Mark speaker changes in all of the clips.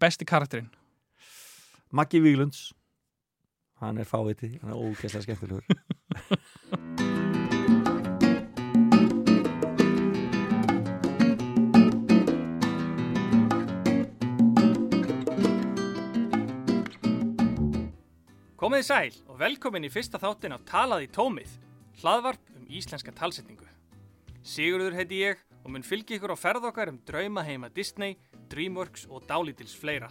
Speaker 1: besti karakterinn?
Speaker 2: Maggi Víglunds. Hann er fáviti, hann er ógeðslega skemmtilegur.
Speaker 1: Komið í sæl og velkomin í fyrsta þáttin af Talað í tómið, hlaðvarp um íslenska talsetningu. Sigurður heiti ég og mun fylgi ykkur á ferð okkar um drauma heima Disney, Dreamworks og dálítils fleira.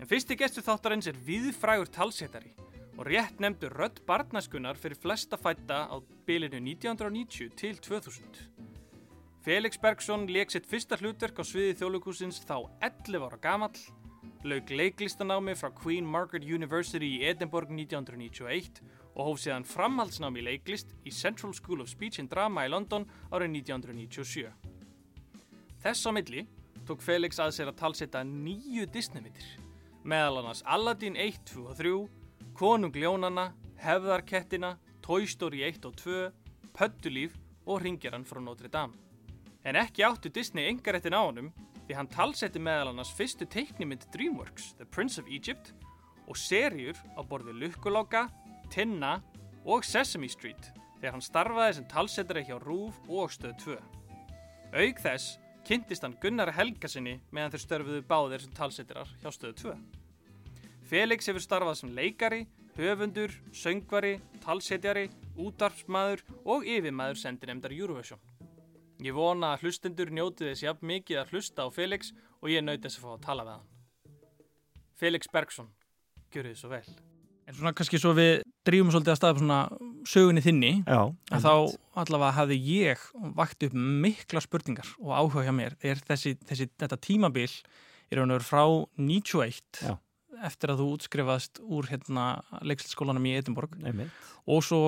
Speaker 1: En fyrsti gestur þáttarins er viðfrægur talsetari og rétt nefndur rödd barnaskunar fyrir flesta fætta á bilinu 1990 til 2000. Felix Bergson leik sitt fyrsta hlutverk á sviði þjóðlugúsins þá 11 ára gamall lauk leiklistanámi frá Queen Margaret University í Edinborg 1991 og hóf síðan framhaldsnámi í leiklist í Central School of Speech and Drama í London árið 1997. Þess á milli tók Felix að sér að talsetta nýju Disney-myndir, meðal annars Aladdin 1, 2 og 3, Konung Ljónana, Hefðarkettina, Toy Story 1 og 2, Pöttulíf og Ringjaran frá Notre Dame. En ekki áttu Disney engarettin á honum því hann talsetti meðal annars fyrstu teiknimynd DreamWorks, The Prince of Egypt og serjur á borði Lukkuláka, Tinna og Sesame Street þegar hann starfaði sem talsettari hjá RÚF og Stöð 2. Aug þess kynntist hann Gunnar Helgasinni meðan þeir störfuðu báðir sem talsettirar hjá Stöð 2. Felix hefur starfað sem leikari, höfundur, söngvari, talsetjari, útarpsmaður og yfirmaður sendinemdar Eurovision. Ég vona að hlustendur njóti þess jafn mikið að hlusta á Felix og ég naut þess að fá að tala við hann. Felix Bergson, gjör þið svo vel. En svona kannski svo við drýjum svolítið að staða svona sögunni þinni
Speaker 2: Já,
Speaker 1: að þá allavega hafði ég vakt upp mikla spurningar og áhuga hjá mér. Er þessi, þessi þetta tímabil í raun og veru frá 91
Speaker 2: Já.
Speaker 1: eftir að þú útskrifaðist úr hérna leikslskólanum í Edinborg og svo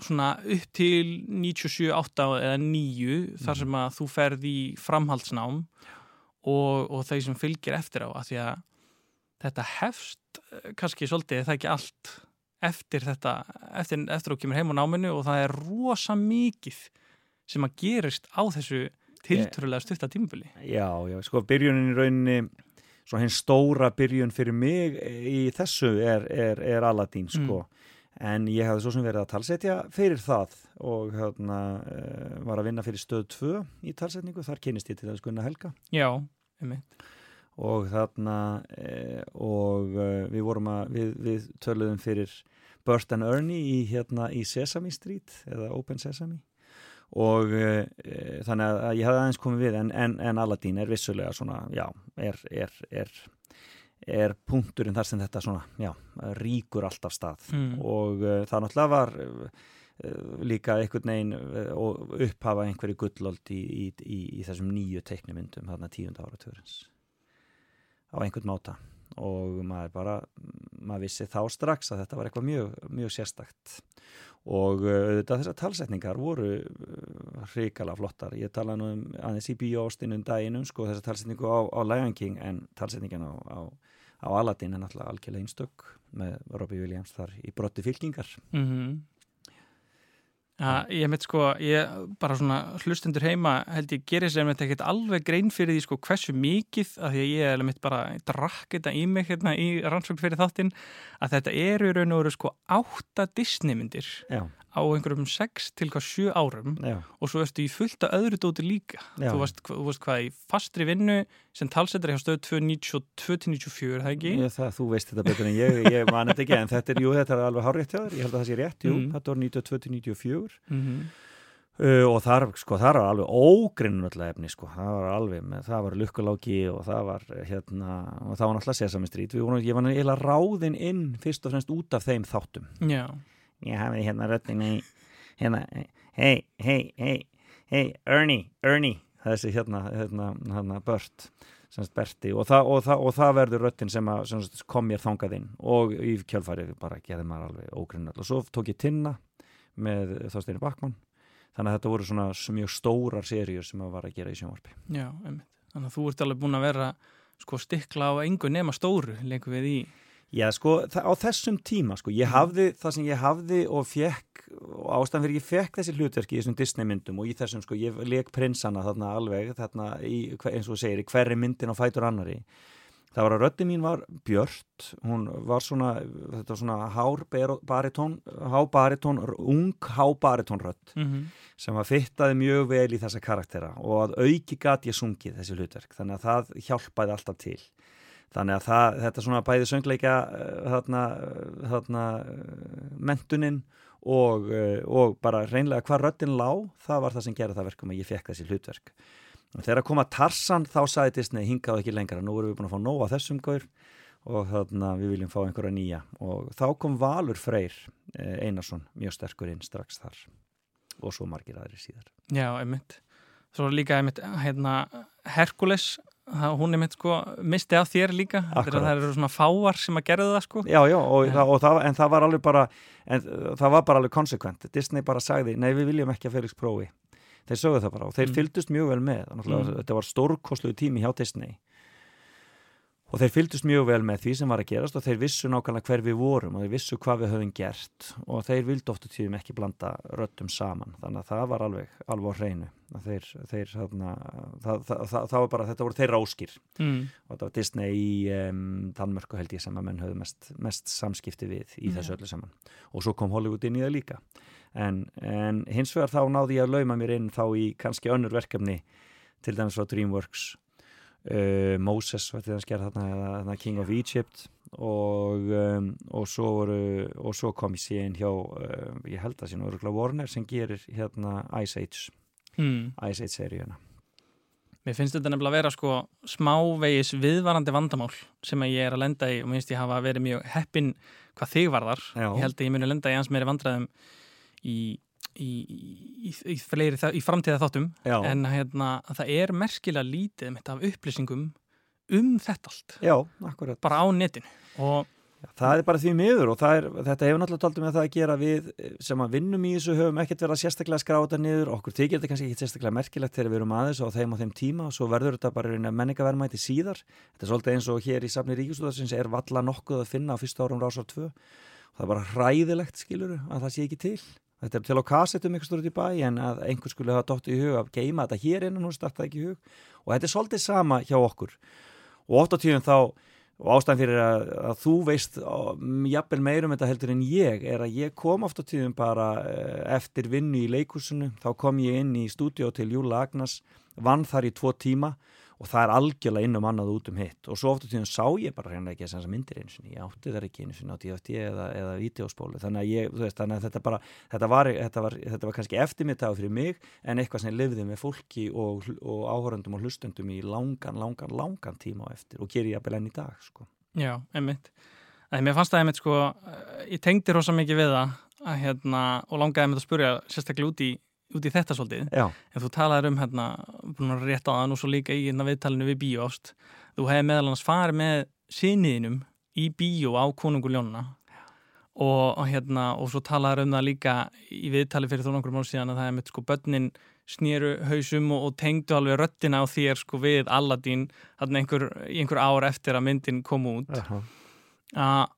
Speaker 1: svona upp til 97, 8 eða 9 þar sem að þú ferð í framhaldsnám og, og þeir sem fylgir eftir á að því að þetta hefst eh, kannski svolítið, það er ekki allt eftir þetta, eftir, eftir að kemur heim á náminu og það er rosa mikið sem að gerist á þessu tiltrúlega stutta tímabili.
Speaker 2: Já, já, sko byrjunin í rauninni svo hinn stóra byrjun fyrir mig í þessu er, er, er Aladdin sko. En ég hafði svo sem verið að talsetja fyrir það og hérna uh, var að vinna fyrir stöð 2 í talsetningu, þar kynist ég til þess Gunnar Helga.
Speaker 1: Já, einmitt
Speaker 2: og þarna uh, og uh, við vorum að við, við töluðum fyrir Burt and Ernie í, hérna, í Sesame Street eða Open Sesame. Og uh, þannig að ég hafði aðeins komið við en, en, en Aladdin er vissulega svona, já, er, er, er er punkturinn þar sem þetta svona, já, ríkur alltaf stað.
Speaker 1: Mm.
Speaker 2: og uh, það náttúrulega var uh, líka einhvern veginn og upphafa einhverju gullöld í, í, í, í þessum nýju teiknumyndum þarna tíunda áratörins á einhvern máta. Og maður bara, maður vissi þá strax að þetta var eitthvað mjög, mjög sérstakt. Og uh, auðvitað þessar talsetningar voru uh, hrikala flottar, ég tala nú um aðeins í bíóstinum daginum sko þessar talsetningu á, á Lion King en talsetningin á, á, á Aladdin er náttúrulega algjörlega einstök með Robbie Williams þar í brotti fylkingar.
Speaker 1: Mm Ja, ég mitt sko, ég bara svona hlustendur heima held ég gerir sem þetta ekkert alveg grein fyrir því sko hversu mikið að því að ég er mitt bara drakk þetta í mig hérna í rannsókn fyrir þáttinn að þetta eru raun og veru sko átta Disneymyndir á einhverjum sex til hvað sjö árum
Speaker 2: já,
Speaker 1: og svo ertu í fullt af öðru dóti líka.
Speaker 2: Já.
Speaker 1: þú varst, þú varst hvað í fastri vinnu sem talsettar hjá stöð 292-94 það ekki?
Speaker 2: ég, það, þú veist þetta betur en ég, ég man þetta ekki en þetta er, jú, þetta er alveg hárrétt hjá þér, ég held að það sé rétt, jú,
Speaker 1: Mm.
Speaker 2: þetta var 92-94
Speaker 1: Mm
Speaker 2: Uh, og þar, sko, þar var alveg ógrinnullega efni, sko, það var alveg með, það var lukkuláki og það var eh, hérna, og það var náttúrulega við vorum, ég var eiginlega ráðin inn fyrst og fremst út af þeim þáttum.
Speaker 1: Já,
Speaker 2: ég hafi hérna röddin í hérna, hei, hei, hei hei, Ernie, Ernie þessi hérna, hérna, hérna Bört semst Berti. Og það, og það, og það verður röddin sem, að, sem kom mér þangað inn. Og í kjölfarið bara gerði maður alveg ógrinnulegt og svo tók ég Tinna með Þorsteinu Bakmann þannig að þetta voru svona mjög stórar seríur sem að var að gera í sjónvarpi.
Speaker 1: Já, einmitt. Þannig að þú ert alveg búin að vera sko stikla á engu nema stóru leikum við í
Speaker 2: Já, sko, á þessum tíma, sko, ég hafði það sem ég hafði og fekk og ástæðan fyrir ég fekk þessi hlutverki í þessum Disney myndum og í þessum, sko, ég leik prinsana þarna alveg, þarna í, eins og segir, í hverri myndin á fætur annari það var að röddi mín var björt hún var svona, þetta var svona hár baritón, há baritón ung há baritón rödd
Speaker 1: mm -hmm.
Speaker 2: sem að fittaði mjög vel í þessa karaktera og að auki gat ég sungið þessi hlutverk, þannig að það hjálpaði alltaf til þannig að það, þetta svona bæði söngleika þarna, þarna mentuninn og, og bara reynlega hvað röddinn lá, það var það sem gerði það verkum að ég fekk þessi hlutverk. Og þegar að Tarsan þá sagði Disney hingaðu ekki lengra, nú erum við búin að fá nóga þessum gaur og þannig að við viljum fá einhverja nýja. Og þá kom Valur Freyr eh, Einarsson mjög sterkur inn strax þar og svo margir aðri síðar.
Speaker 1: Já, einmitt. Svo líka einmitt, hérna, Herkules hún einmitt sko misti af þér líka það eru svona fáar sem að gera það sko
Speaker 2: Já, já, og, ja. það, og það, en það var alveg bara en það var bara alveg konsekvent Disney bara sagði, nei við viljum ekki að Felix prófi þeir sögðu það bara og þeir mm. fylgdust mjög vel með mm. þetta var stórkosluðu tími hjá Disney og þeir fylgdust mjög vel með því sem var að gerast og þeir vissu nákvæmlega hver við vorum og þeir vissu hvað við höfum gert og þeir vildi ofta tíðum ekki blanda röttum saman. Þannig að það var alveg alveg á hreinu þeir, þeir, þarna, það, það, það, það var bara, þetta voru þeirra áskýr
Speaker 1: mm.
Speaker 2: og þetta var Disney í um, Danmörku held ég sem að menn höfðu mest, mest samskipti við í þessu öllu saman. Og svo kom Hollywood inn í það líka. En, en hins vegar þá náði ég að lauma mér inn þá í kannski önnur verkefni til dæmis á DreamWorks uh, Moses var til að skera þarna, þarna King of Egypt og, um, og, svo, voru, og svo kom ég síðan hjá uh, ég held að síðan Örgla Warner sem gerir hérna Ice Age
Speaker 1: hmm.
Speaker 2: Ice Age seríuna
Speaker 1: Mér finnst þetta nefnilega að vera sko smávegis viðvarandi vandamál sem ég er að lenda í og minnst ég hafa verið mjög heppin hvað þig varðar.
Speaker 2: Já.
Speaker 1: Ég held að ég muni að lenda í hans meiri vandræðum í, í, í, í, fleiri, í framtíða þáttum
Speaker 2: Já.
Speaker 1: en hérna, það er merkilega lítið þetta af upplýsingum um þetta allt
Speaker 2: Já,
Speaker 1: bara á netinu og
Speaker 2: Það er bara því miður og er, þetta hefur náttúrulega taldið með það að gera við sem að vinnum í þessu höfum ekkert verið að sérstaklega skráta niður, okkur þykir þetta kannski ekki sérstaklega merkilegt þegar við erum aðeins og þeim á þeim tíma og svo verður þetta bara menningaverðmæti síðar. Þetta er svolítið eins og hér í safni Ríkisúðarsins er valla nokkuð að finna á fyrsta árum rásar 2 og það er bara hræðilegt skiluru að það sé ekki til. Þetta er til á kassetum eitthvað stort í bæ en að einhvers skulle hafa dótt í hug að geima þetta hér innan og starta ekki í hug. Og þetta er svolítið sama hjá okkur. Og oft á tíðum þá og ástæðan fyrir að, að þú veist jafnvel meirum þetta heldur en ég er að ég kom oft á tíðum bara eh, eftir vinnu í leikursunu þá kom ég inn í stúdíu til Júla Agnars vann þar í tvo tíma og það er algjörlega inn um annað út um hitt. Og svo ofta tíðan sá ég bara hérna ekki þess að myndir eins og ég átti þar ekki eins og á DFT eða, eða videospólu þannig að, ég, veist, þannig að þetta, bara, þetta, var, þetta, var, þetta var kannski eftirmittag fyrir mig en eitthvað sem lifði með fólki og, og áhöröndum og hlustundum í langan, langan, langan tíma á eftir. Og gerir ég að byrja enn í dag sko.
Speaker 1: Já, einmitt. Æ, Mér fannst það einmitt sko ég tengdi rosa mikið við það að, hérna, og langaði einmitt að spurja sérstaklega út í út í þetta svolítið
Speaker 2: Já.
Speaker 1: en þú talaður um hérna, rétt á þann og svo líka í hérna viðtalinu við bíóst þú hefði meðal annars farið með síniðinum í bíó á konunguljónuna og, og hérna og svo talaður um það líka í viðtali fyrir þú nokkur mál síðan að það er með sko börnin snýru hausum og, og tengdu alveg röttina á þér sko við Alladín einhver, einhver ár eftir að myndin kom út
Speaker 2: uh -huh.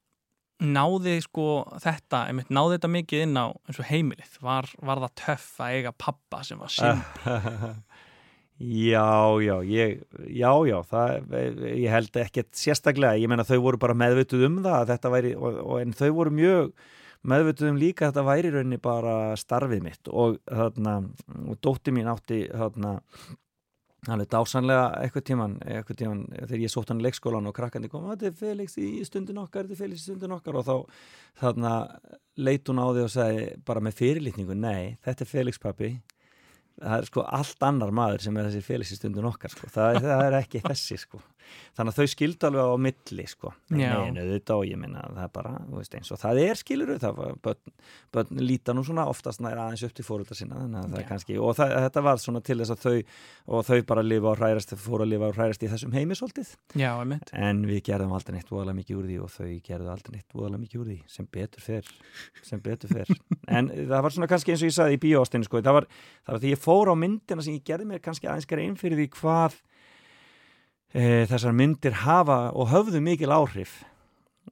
Speaker 1: Að náði sko þetta, einmitt, náði þetta mikið inn á eins og heimilið, var, var það töff að eiga pappa sem var simpl
Speaker 2: Já, já, ég, já, já, það, ég held ekkert sérstaklega, ég menna þau voru bara meðvituð um það, þetta væri, og, og, en þau voru mjög meðvituð um líka að þetta væri rauninni bara starfið mitt. Og þarna, og dótti mín átti þarna alveg dásanlega eitthvað tíman, eitthvað tíman þegar ég sótt hann í leikskólan og krakkandi kom þetta er Felix í stundin okkar, þetta er Felix í stundin okkar. Og þá þarna leit hún á því og segi bara með fyrirlitningu nei, þetta er Felix pappi það er sko allt annar maður sem er þessi Felix í stundin okkar sko, það, það er ekki þessi sko þannig að þau skildu alveg á milli sko, neina þetta og ég minna það er bara, þú veist eins og það er skiluru það var, börn, börn líta nú svona oftast næra aðeins upp til fóröldar sína kannski, og það, þetta var svona til þess að þau og þau bara lifa á hrærast fóru að lifa á hrærast í þessum heimisóltið en við gerðum aldrei neitt voðalega mikið úr því og þau gerðu aldrei neitt voðalega mikið úr því sem betur fer, sem betur fer. en það var svona kannski eins og ég saði í bíóastinu sko, það það var því ég fór á myndina sem ég gerði mér kannski aðeins grein fyrir því hvað e, þessar myndir hafa og höfðu mikil áhrif.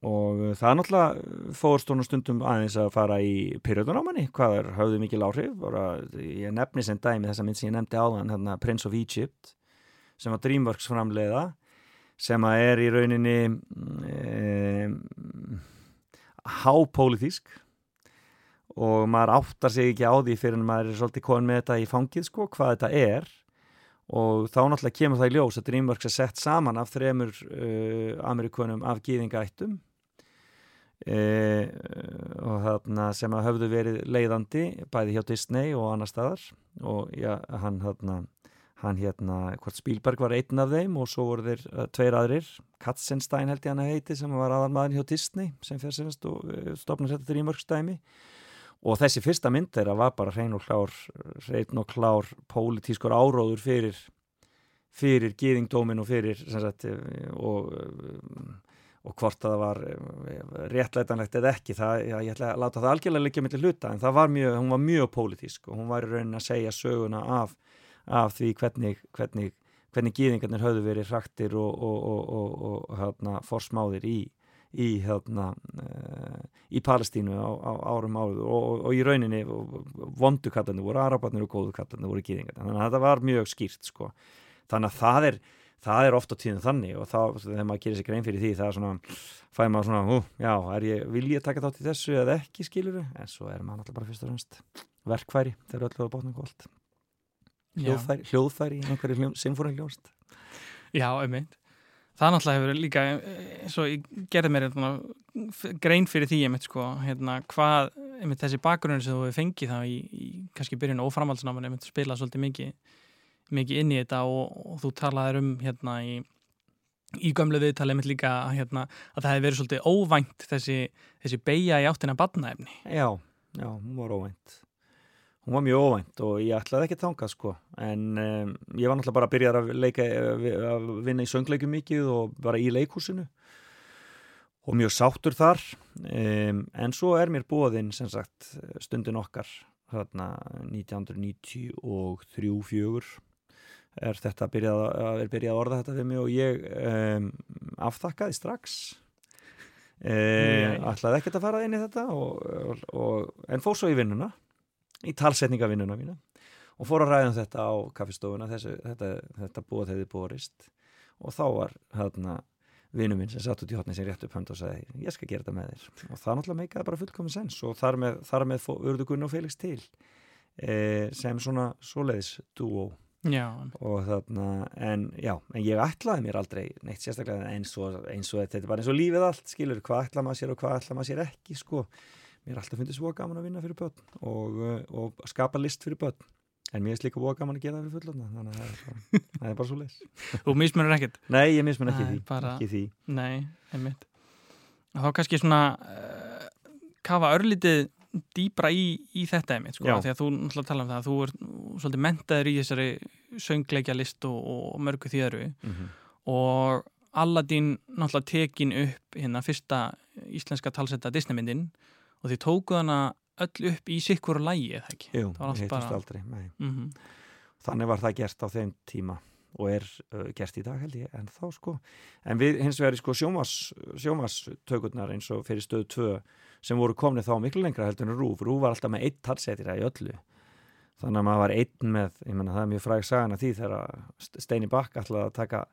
Speaker 2: Og það er náttúrulega fórstónu stundum aðeins að fara í periódunámanni, hvað er höfðu mikil áhrif? Bara, ég nefni sem dæmi þessa mynd sem ég nefndi áðan, hérna Prince of Egypt sem var Dreamworks framleiða sem að er í rauninni um, hápólitísk. Og maður áttar sig ekki á því fyrir en maður er svolítið konið með þetta í fangið sko, hvað þetta er og þá náttúrulega kemur það í ljós að Dreamworks er sett saman af þremur uh, amerikunum af gýðingaættum uh, og þarna sem að höfðu verið leiðandi bæði hjá Disney og annar staðar. Og já, hann þarna hann hérna, hvort Spielberg var einn af þeim og svo voru þeir uh, tveir aðrir. Katzenstein held ég hann að heiti sem var aðal maður hjá Disney sem fyrir semst og stofnur þetta Dreamworks dæmi og þessi fyrsta mynd þeirra var bara hrein og klár hrein og klár pólitískur áróður fyrir fyrir gýðingdómin og fyrir sagt, og, og hvort það var réttlætanlegt eða ekki. Það, já, ég ætla að láta það algjörlega liggja millir hluta en það var mjög, hún var mjög pólitísk og hún var í raunin að segja söguna af, af því hvernig hvernig, hvernig gýðingarnir höfðu verið hraktir og, og, og hérna, forsmáðir í í, hérna, uh, í Palestínu á, á árum áður og, og, og í rauninni vondu kattarnir voru arabarnir og góðu kattarnir voru gýðingar þannig að þetta var mjög skýrt sko. þannig að það er, það er ofta tíðan þannig og þá, þegar maður gerir sér grein fyrir því það er svona, fæði maður svona hú, já, ég, vil ég taka þátt í þessu eða ekki skiluru, en svo er maður alltaf bara fyrst og fremst verkfæri, eru alltaf á bátnum gólt hljóðfæri, hljóðfæri einhverju sinfóri hljóðst
Speaker 3: Já, einmitt það náttúrulega hefur líka eins og ég gerði mér hérna, grein fyrir því einmitt sko hérna, hvað einmitt þessi bakgrunni sem þú hefur fengið þá í, í kannski byrjun og framhaldsnáman spila svolítið mikið, mikið inn í þetta og, og þú talaður um hérna í, í gömlu viðtali líka hérna, að það hefur verið svolítið óvænt þessi, þessi beigja í áttina badnaefni
Speaker 2: Já, já, hún var óvænt hún var mjög óvænt og ég ætlaði ekki að tanga sko. En um, ég var náttúrulega bara að byrja að, leika, að vinna í söngleikum mikið og bara í leikhúsinu. Og mjög sáttur þar. Um, en svo er mér bóðinn sem sagt stundin okkar hérna 1993-4 er þetta að byrja að, byrja að orða þetta við mig og ég um, aftakkaði strax. Ætlaði ekkert að fara inn í þetta og, og, og, en fór svo í vinnuna í talsetningavinnuna mína og fór að ræða um þetta á kaffistofuna þessu, þetta, þetta búið þegar þið borist. Og þá var hérna vinnu minn sem satt út í hotni sem rétt upp hönd og sagði ég skal gera þetta með þér. Og það náttúrulega meikaði bara fullkominn sens og þar með, þar með urðu Gunn og Felix til e, sem svona svoleiðis dúó. Og þarna en já, en ég ætlaði mér aldrei neitt sérstaklega eins og, eins og þetta er bara eins og lífið allt, skilur, hvað ætla maður sér og hvað ætla maður sér ekki, sko mér er alltaf fundið svo gaman að vinna fyrir börn og, uh, og skapa list fyrir börn. En mér er líka búið gaman að gera það fyrir fullotna þannig að það er bara, svo leis
Speaker 3: Þú mismunir ekkert?
Speaker 2: Nei, ég mismun ekki, því, bara, ekki því.
Speaker 3: Nei, einmitt. Þá kannski svona uh, kafa örlítið dýbra í, í þetta einmitt sko, því að þú náttúrulega tala um það að þú er svolítið mentaður í þessari söngleikja list og, og mörgu þýðaru mm -hmm. og Aladdin náttúrulega tekin upp hérna fyrsta íslenska talsetta Disneymyndin og þið tókuð hana öll upp í sikkur lægi, eða ekki?
Speaker 2: Jú, ég heitist bara... aldrei, nei. Mm -hmm. Þannig var það gert á þeim tíma og er uh, gert í dag held ég, en þá sko. En við hins vegar sko sjómastökurnar eins og fyrir stöðu 2 sem voru komnið þá miklu lengra heldur en Rúf. Rúf var alltaf með eitt talsetira í öllu. Þannig að maður var einn með, ég menna það er mjög fræg sagan að því þegar Steini Bakk ætlaði að taka,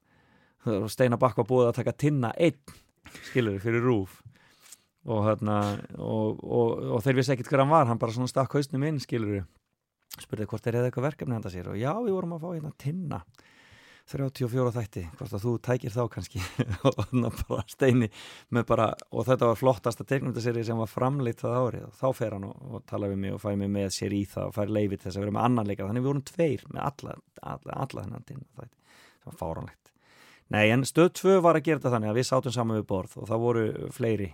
Speaker 2: Steina Bakk var búið að taka tinna einn, skilur, fyrir Rúf og, hérna, og, og, og þeir vissi ekkert hver hann var hann bara svona stakk hausnum inn skilur spurði hvort þeir hefði eitthvað verkefni handa sér og já við vorum að fá hérna tinna. 34 þætti, hvort að þú tækir þá kannski. Og þannig bara steini bara, og þetta var flottasta teiknumdaseri sem var framleitt það árið. Og þá fer hann og, og tala við mig og fæði mig með sér í það og fær leifið þess að vera með annan leikar þannig við vorum tveir með alla, alla, alla þennan tinna það var fáranlegt Nei en stöð 2 var að gera þetta þannig að við sátum saman við borð og það voru fleiri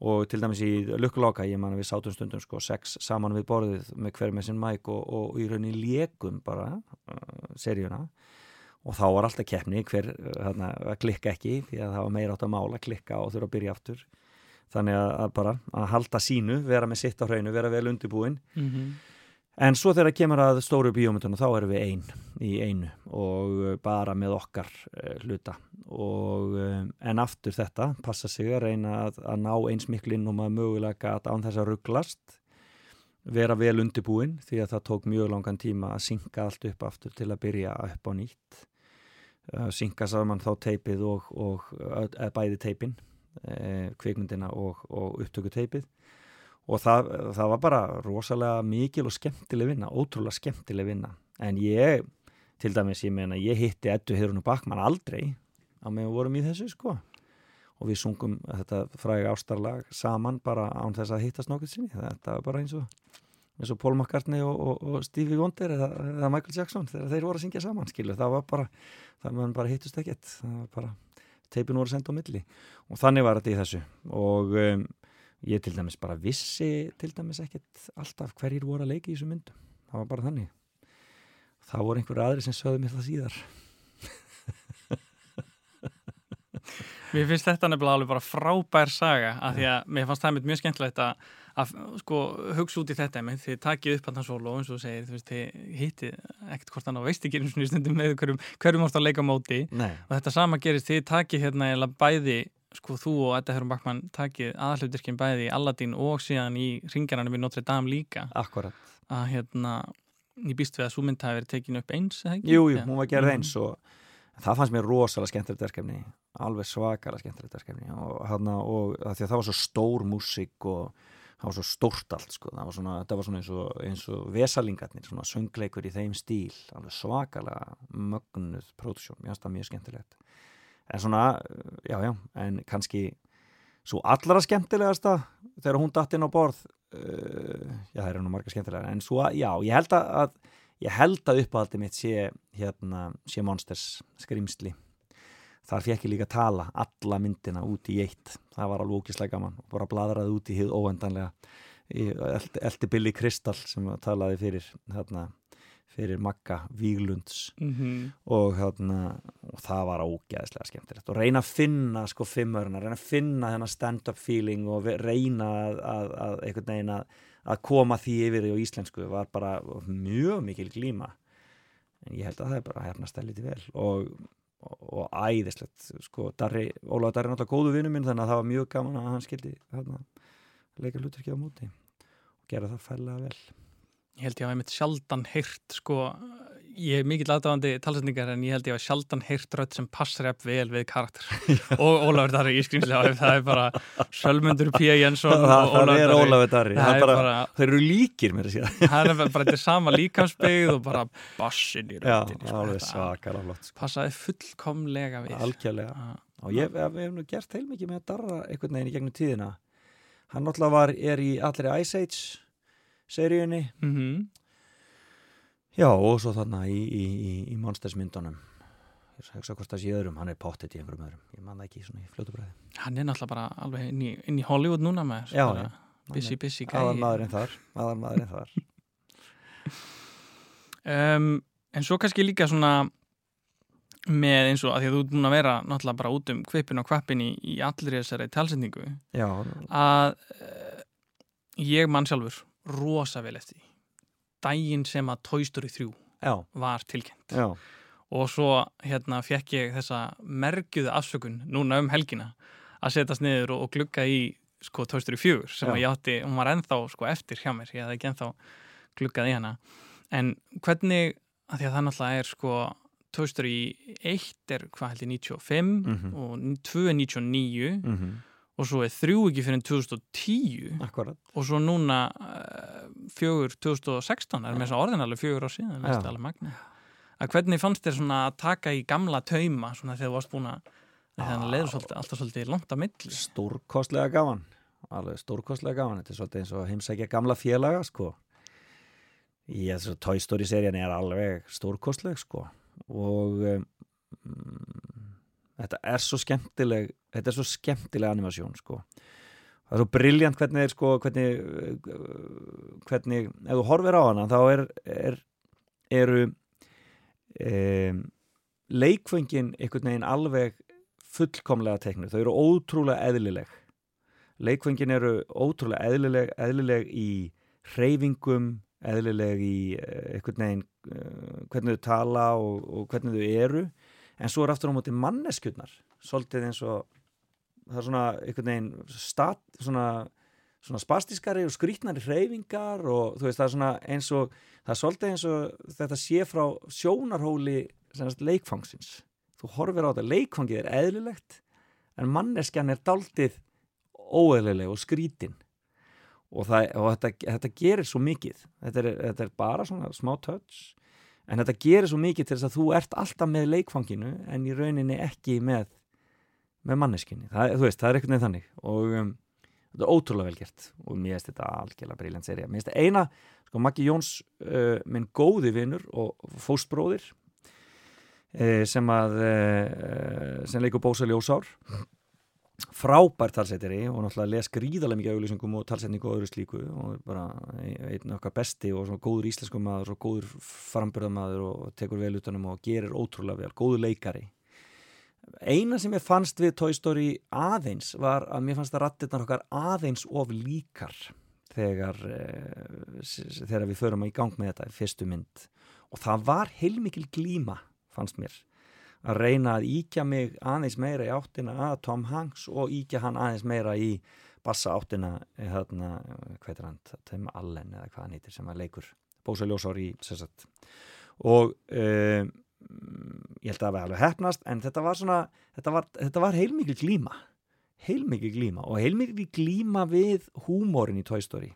Speaker 2: og til dæmis í lukkuláka ég man að við sátum stundum sko sex saman við borðið með hver með sinn mæk og, og í rauninni lékum bara uh, seríuna. Og þá var alltaf keppni hver hérna, að klikka ekki því að það var meira átt að mála, klikka og þurfa að byrja aftur. Þannig að, að bara að halda sínu, vera með sitt á hraunu, vera vel undirbúin. Mm -hmm. En svo þegar kemur að stóru bíómyndunum þá erum við einn í einu og uh, bara með okkar uh, hluta. Og um, en aftur þetta passa sig að reyna að, að ná eins miklinn og maður mögulega að án þess að rugglast vera vel undirbúin því að það tók mjög langan tíma að synga allt upp aftur til að byrja upp á nýtt. Synga saman þá teipið og, og bæði teipin kvikmyndina og, og upptöku teipið og það, það var bara rosalega mikil og skemmtileg vinna, ótrúlega skemmtileg vinna. En ég, til dæmis ég meina, ég hitti Eddu Hirunu Bakmann aldrei á meðan við vorum í þessu sko. Og við sungum þetta fræga ástarlag saman bara án þess að hittast nokkur sinni þetta var bara eins og eins og Paul McCartney og, og, og Stevie Wonder eða, eða Michael Jackson þegar þeir voru að syngja saman skilu, það var bara, það var bara hittust ekkert. Það var bara, teipin voru sendt á milli. Og þannig var þetta í þessu. Og um, ég til dæmis bara vissi til dæmis ekkert alltaf hverjir voru að leika í þessu myndum. Það var bara þannig. Það voru einhverju aðri sem sögðu mér það síðar.
Speaker 1: Mér finnst þetta nefnilega alveg bara frábær saga af því að mér fannst það mjög skemmtilegt að, að sko, hugsa út í þetta með því takið upp hann solo eins og segir þú veist, þið hitti ekkert hvort hann á veist ekki eins og stundum með hverjum, hverjum ást að leika móti.
Speaker 2: Nei.
Speaker 1: og þetta sama gerist þið takið hérna eða bæði sko þú og Edda Hörun Backmann takið aðhlutirkinn bæði í Aladdin og síðan í ringjarnanum í Notre Dame líka.
Speaker 2: Akkurat.
Speaker 1: Að hérna ég býst við að svo mynd hafi verið tekinu upp eins ekki?
Speaker 2: Jú, hún var gerð
Speaker 1: Mhm.
Speaker 2: eins og það fannst mér rosalega skemmtilegt verkefni alveg svakalega skemmtilegt verkefni. Og, hana, og að því að það var svo stór músík og það var svo stórt allt sko. það var svona, var svona eins og, eins og vesalingarnir, svona söngleikur í þeim stíl. Alveg svakalega mögnuð pródusjón, mér finnst það mjög skemmtilegt en svona, já já en kannski svo allra skemmtilegasta þegar hún datt inn á borð uh, já það eru nú marga skemmtilegar en svo, já, ég held að, ég held að uppáhaldi mitt sé hérna, sé Monsters skrimsli þar fekk ég líka að tala alla myndina út í eitt. Það var alveg ógislega gaman. Og bara bladraði út í hið óendanlega. Eldi Billy Crystal sem talaði fyrir hérna, fyrir Magga Víglunds.
Speaker 1: Mm -hmm.
Speaker 2: og, hérna, og það var ógeðslega skemmtilegt. Og reyna að finna sko fimmörna, reyna að finna þennan stand-up feeling og reyna að, að, að einhvern veginn að, að koma því yfir á íslensku var bara mjög mikil glíma. En ég held að það er bara hefnast það lítið vel. Og, og, og æðislegt sko, Darri, Ólaður Darri er náttúrulega góðu vinnu minn þannig að það var mjög gaman að hann skildi hérna, leika hluturki á móti. Og gera það færlega vel
Speaker 1: ég held ég að ég mitt sjaldan heyrt sko, ég er mikill aðdáðandi talsetningar en ég held ég að sjaldan heyrt rödd sem passar epp vel við karakter. Og Ólafur Darri í skrýmslega það er bara Sölmundur P. Jensson
Speaker 2: það, það er. Ólaður Darri
Speaker 1: er
Speaker 2: bara,
Speaker 1: bara,
Speaker 2: þeir eru líkir mér að segja.
Speaker 1: Það er bara þetta sama líkamsbyggð og bara bassin í röddinni sko,
Speaker 2: sko.
Speaker 1: passaði fullkomlega við
Speaker 2: algjörlega.
Speaker 1: Ah,
Speaker 2: og ég, ég, hefum nú gert heilmikið með að darra einhvern veginn í gegnum tíðina. Hann náttúrulega var, er í allri Ice Age seríunni.
Speaker 1: Mhm.
Speaker 2: já og svo þarna í, í, í, í Monsters myndunum. Ég að hugsa hvort það sé öðrum, hann er pottet í einhverjum öðrum. Ég man það ekki svona í fljótubræði
Speaker 1: hann er náttúrulega bara alveg inn í, inn í Hollywood núna með busy busy gæi
Speaker 2: maðurinn þar, aðal maðurinn þar.
Speaker 1: Um, en svo kannski líka svona með eins og að því að þú ert búin að vera náttúrulega bara út um kvipin og kvappin í, í allir þessari talsetningu
Speaker 2: já,
Speaker 1: að uh, ég mann sjálfur rosa vel eftir daginn sem að Toy Story 3
Speaker 2: já,
Speaker 1: var tilkynnt.
Speaker 2: Já.
Speaker 1: Og svo hérna fekk ég þessa merkjuðu afsökun núna um helgina að setjast niður og, og glugga í sko Toy Story 4 sem
Speaker 2: Já.
Speaker 1: að ég átti, hún var ennþá sko eftir hjá mér, ég hafði ekki ennþá gluggað í hana. En hvernig, að því að það náttúrulega er sko Toy Story 1 er hvað held ég 95
Speaker 2: Mhm.
Speaker 1: og 2 er 99
Speaker 2: mm
Speaker 1: og svo er 3 ekki fyrir 2010
Speaker 2: akkurat.
Speaker 1: Og svo núna uh, 4 2016 er með þess að orðin alveg 4 ár síðan, að hvernig fannst þér svona að taka í gamla tauma svona þegar þú varst búin að hann leiður svolítið, alltaf svolítið langt að milli?
Speaker 2: Stórkostlega gaman. Alveg stórkostlega gaman. Þetta er svolítið eins og heimsækja gamla félaga sko. Í þessu Toy Story serían er alveg stórkostleg sko. Og um, þetta er svo skemmtileg þetta er svo skemmtileg animasjón sko. Það er svo briljant hvernig er sko hvernig, uh, hvernig ef þú horfir á hana þá er, er eru um, leikföngin einhvern veginn alveg fullkomlega teknur, þau eru ótrúlega eðlileg. Leikföngin eru ótrúlega eðlileg, eðlileg í hreyfingum eðlileg í eh, einhvern veginn hvernig þau tala og, og hvernig þau eru en svo er aftur á móti manneskjurnar svolítið eins og það er svona einhvern veginn stat, svona, svona spastískari og skrítnari hreyfingar og þú veist það er svona eins og það er svolítið eins og þetta sé frá sjónarhóli leikfangsins. Þú horfir á þetta, leikfangið er eðlilegt en manneskjan er daldið óeðlileg og skrítin og, það, og þetta, þetta gerir svo mikið. Þetta er, þetta er bara svona smá touch en þetta gerir svo mikið til þess að þú ert alltaf með leikfanginu en í rauninni ekki með með manneskinni, það, veist, það er einhvern veginn þannig. Og um, þetta er ótrúlega vel gert. Og mér finnst þetta algjörlega briljant serið mér finnst þetta eina, sko Maggi Jóns uh, minn góði vinnur og fóstbróðir uh, sem að uh, sem leikur Bósa Ljósár frábær talsetjari og náttúrulega les gríðarlega mikið auðlýsingum og talsetningu og öðru slíku og bara einn okkar besti og svona góður íslensku maður og góður frambyrðamaður og tekur vel utanum og gerir ótrúlega vel, góður leikari. Eina sem ég fannst við Toy Story aðeins var að mér fannst að rattirnar okkar aðeins of líkar þegar, e, þegar við förum í gang með þetta fyrstu mynd. Og það var heilmikil glíma fannst mér að reyna að íkja mig aðeins meira í áttina að Tom Hanks og íkja hann aðeins meira í bassa áttina hérna, hvað er hann, Tim Allen eða hvað hann heitir sem að leikur Bósa Ljósár í sérsagt og e, ég held að það var alveg hefnast en þetta var svona, þetta var, þetta var heilmikið glíma. Heilmikið glíma og heilmikið glíma við húmórin í Toy Story.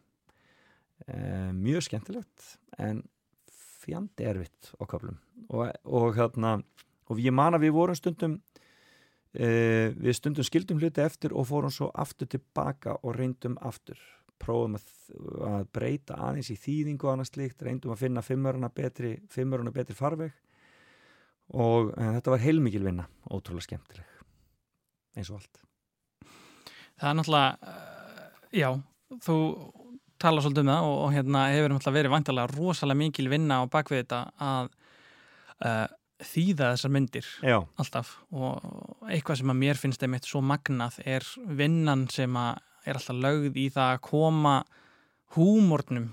Speaker 2: E, mjög skemmtilegt en fjandi erfitt okkarlum og, og hérna og ég man að við vorum stundum e, við stundum skildum hluti eftir og fórum svo aftur tilbaka og reyndum aftur. Prófum að, að breyta aðeins í þýðingu og annað slikt, reyndum að finna fimmöruna betri, betri farveg. Og þetta var heilmikil vinna ótrúlega skemmtileg eins og allt.
Speaker 1: Það er náttúrulega uh, já, þú tala svolítið um það og, og hérna hefur náttúrulega verið vantilega rosalega mikil vinna á bakvið þetta að uh, þýða þessar myndir
Speaker 2: já.
Speaker 1: alltaf. Og eitthvað sem að mér finnst einmitt svo magnað er vinnan sem að er alltaf lögð í það að koma húmórnum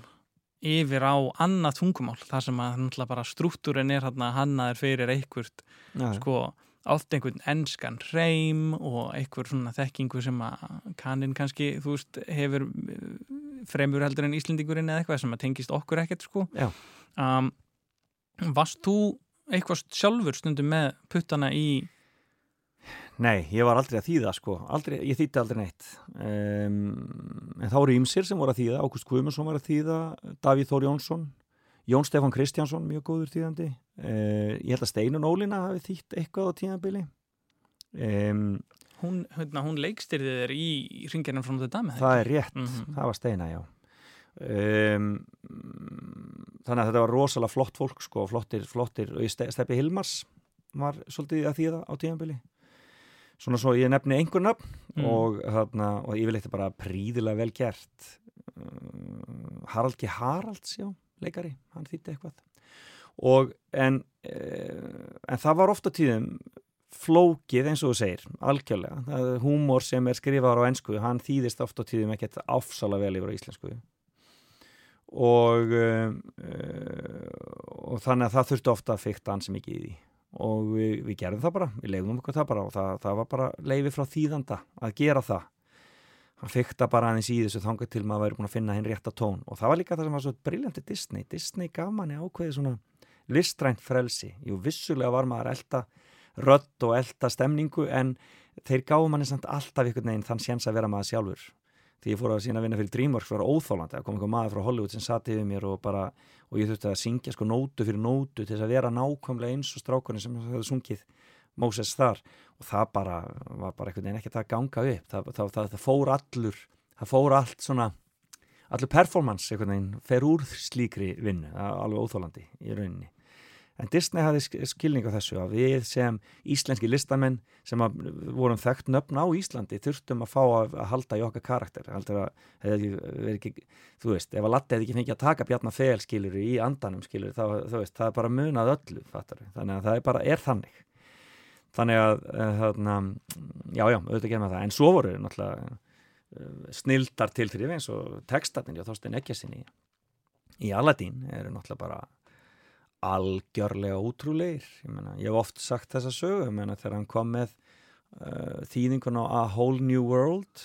Speaker 1: yfir á annað tungumál. Þar sem að náttúrulega bara struktúrin er hann að hannaður fyrir einhvert sko oft einhvern ennskan reym og einhver svona þekkingu sem að kannin kannski, þú veist, hefur eh, fremur heldur en Íslendingurinn eða eitthvað sem að tengist okkur ekkert sko. Um, Varst þú eitthvað sjálfur stundum með puttana í
Speaker 2: Nei, ég var aldrei að þýða sko, aldrei, ég þýtti aldrei neitt. Um, en þá eru ymsir sem voru að þýða, Ágúst Guðmundsson var að þýða Davíð Þór Jónsson Jón Stefán Kristjánsson, mjög góður þýðandi. Uh, ég held að Steinun Ólína hafi þýtt eitthvað á tíðanbili um,
Speaker 1: Hún, hérna, hún leikstyrði þér í ringjarnum frá þetta
Speaker 2: þetta? Það er rétt, mm -hmm. það var Steina, já um, þannig að þetta var rosalega flott fólk sko, flottir, flottir. Og Steppi Hilmars var svolítið að þýða á tíðanbili svona svo ég nefni einhver nöfn mm. og, þarna, og ég vil eitthvað bara príðilega vel gert. Uh, Harald G. Haralds já, leikari, hann þýtti eitthvað. Og en uh, en það var ofta tíðum flókið eins og þú segir, algjörlega. Það er húmor sem er skrifaður á ennsku hann þýðist ofta tíðum ekkert áfsala vel yfir á íslensku og uh, og þannig að það þurfti ofta að fykta hans mikið í því. Og við, við gerðum það bara, við leiðum okkur það bara og það, það var bara leiði frá þýðanda að gera það. Hann fyrta bara aðeins í þessu þangað til maður væri búin að finna hinn rétta tón. Og það var líka það sem var svo brilljandi Disney. Disney gaf manni ákveði svona listrænt frelsi, jú vissulega var maður elda rött og elda stemningu en þeir gáðu manni samt alltaf ykkur neginn þann séns að vera maður sjálfur því ég fór að sína að vinna fyrir Dreamworks var óþólandi að koma einhver maður frá Hollywood sem satt yfir mér og bara og ég þurfti að syngja sko nótu fyrir nótu til þess að vera nákvæmlega eins og strákunni sem hefði sungið Moses þar. Og það bara var bara einhvern veginn ekkert að ganga upp. Það, það, það, það fór allur það fór allt svona allur performance einhvern veginn fer úr slíkri vinnu. Alveg óþólandi í rauninni En Disney hafði skilning á þessu að við sem íslenski listamenn sem vorum þekkt nöfn á Íslandi þurftum að fá að, að halda í okkar karakter. Ekki, þú veist, ef að Latti hefði ekki fengið að taka bjarnar fel skilur í andanum skilur þá, veist, það er bara munað öllu fattar. þannig að það er bara, er þannig. Þannig að, eh, þarna, já, já, auðvitað gerum við það. En svo voru náttúrulega eh, snildar til þrjum eins og textatinn, já, þóstein ekki að sinni í Aladín eru náttúrulega bara algjörlega ótrúleir ég, meina, ég hef oft sagt þessa sögu meina, þegar hann kom með uh, þýðingun á A Whole New World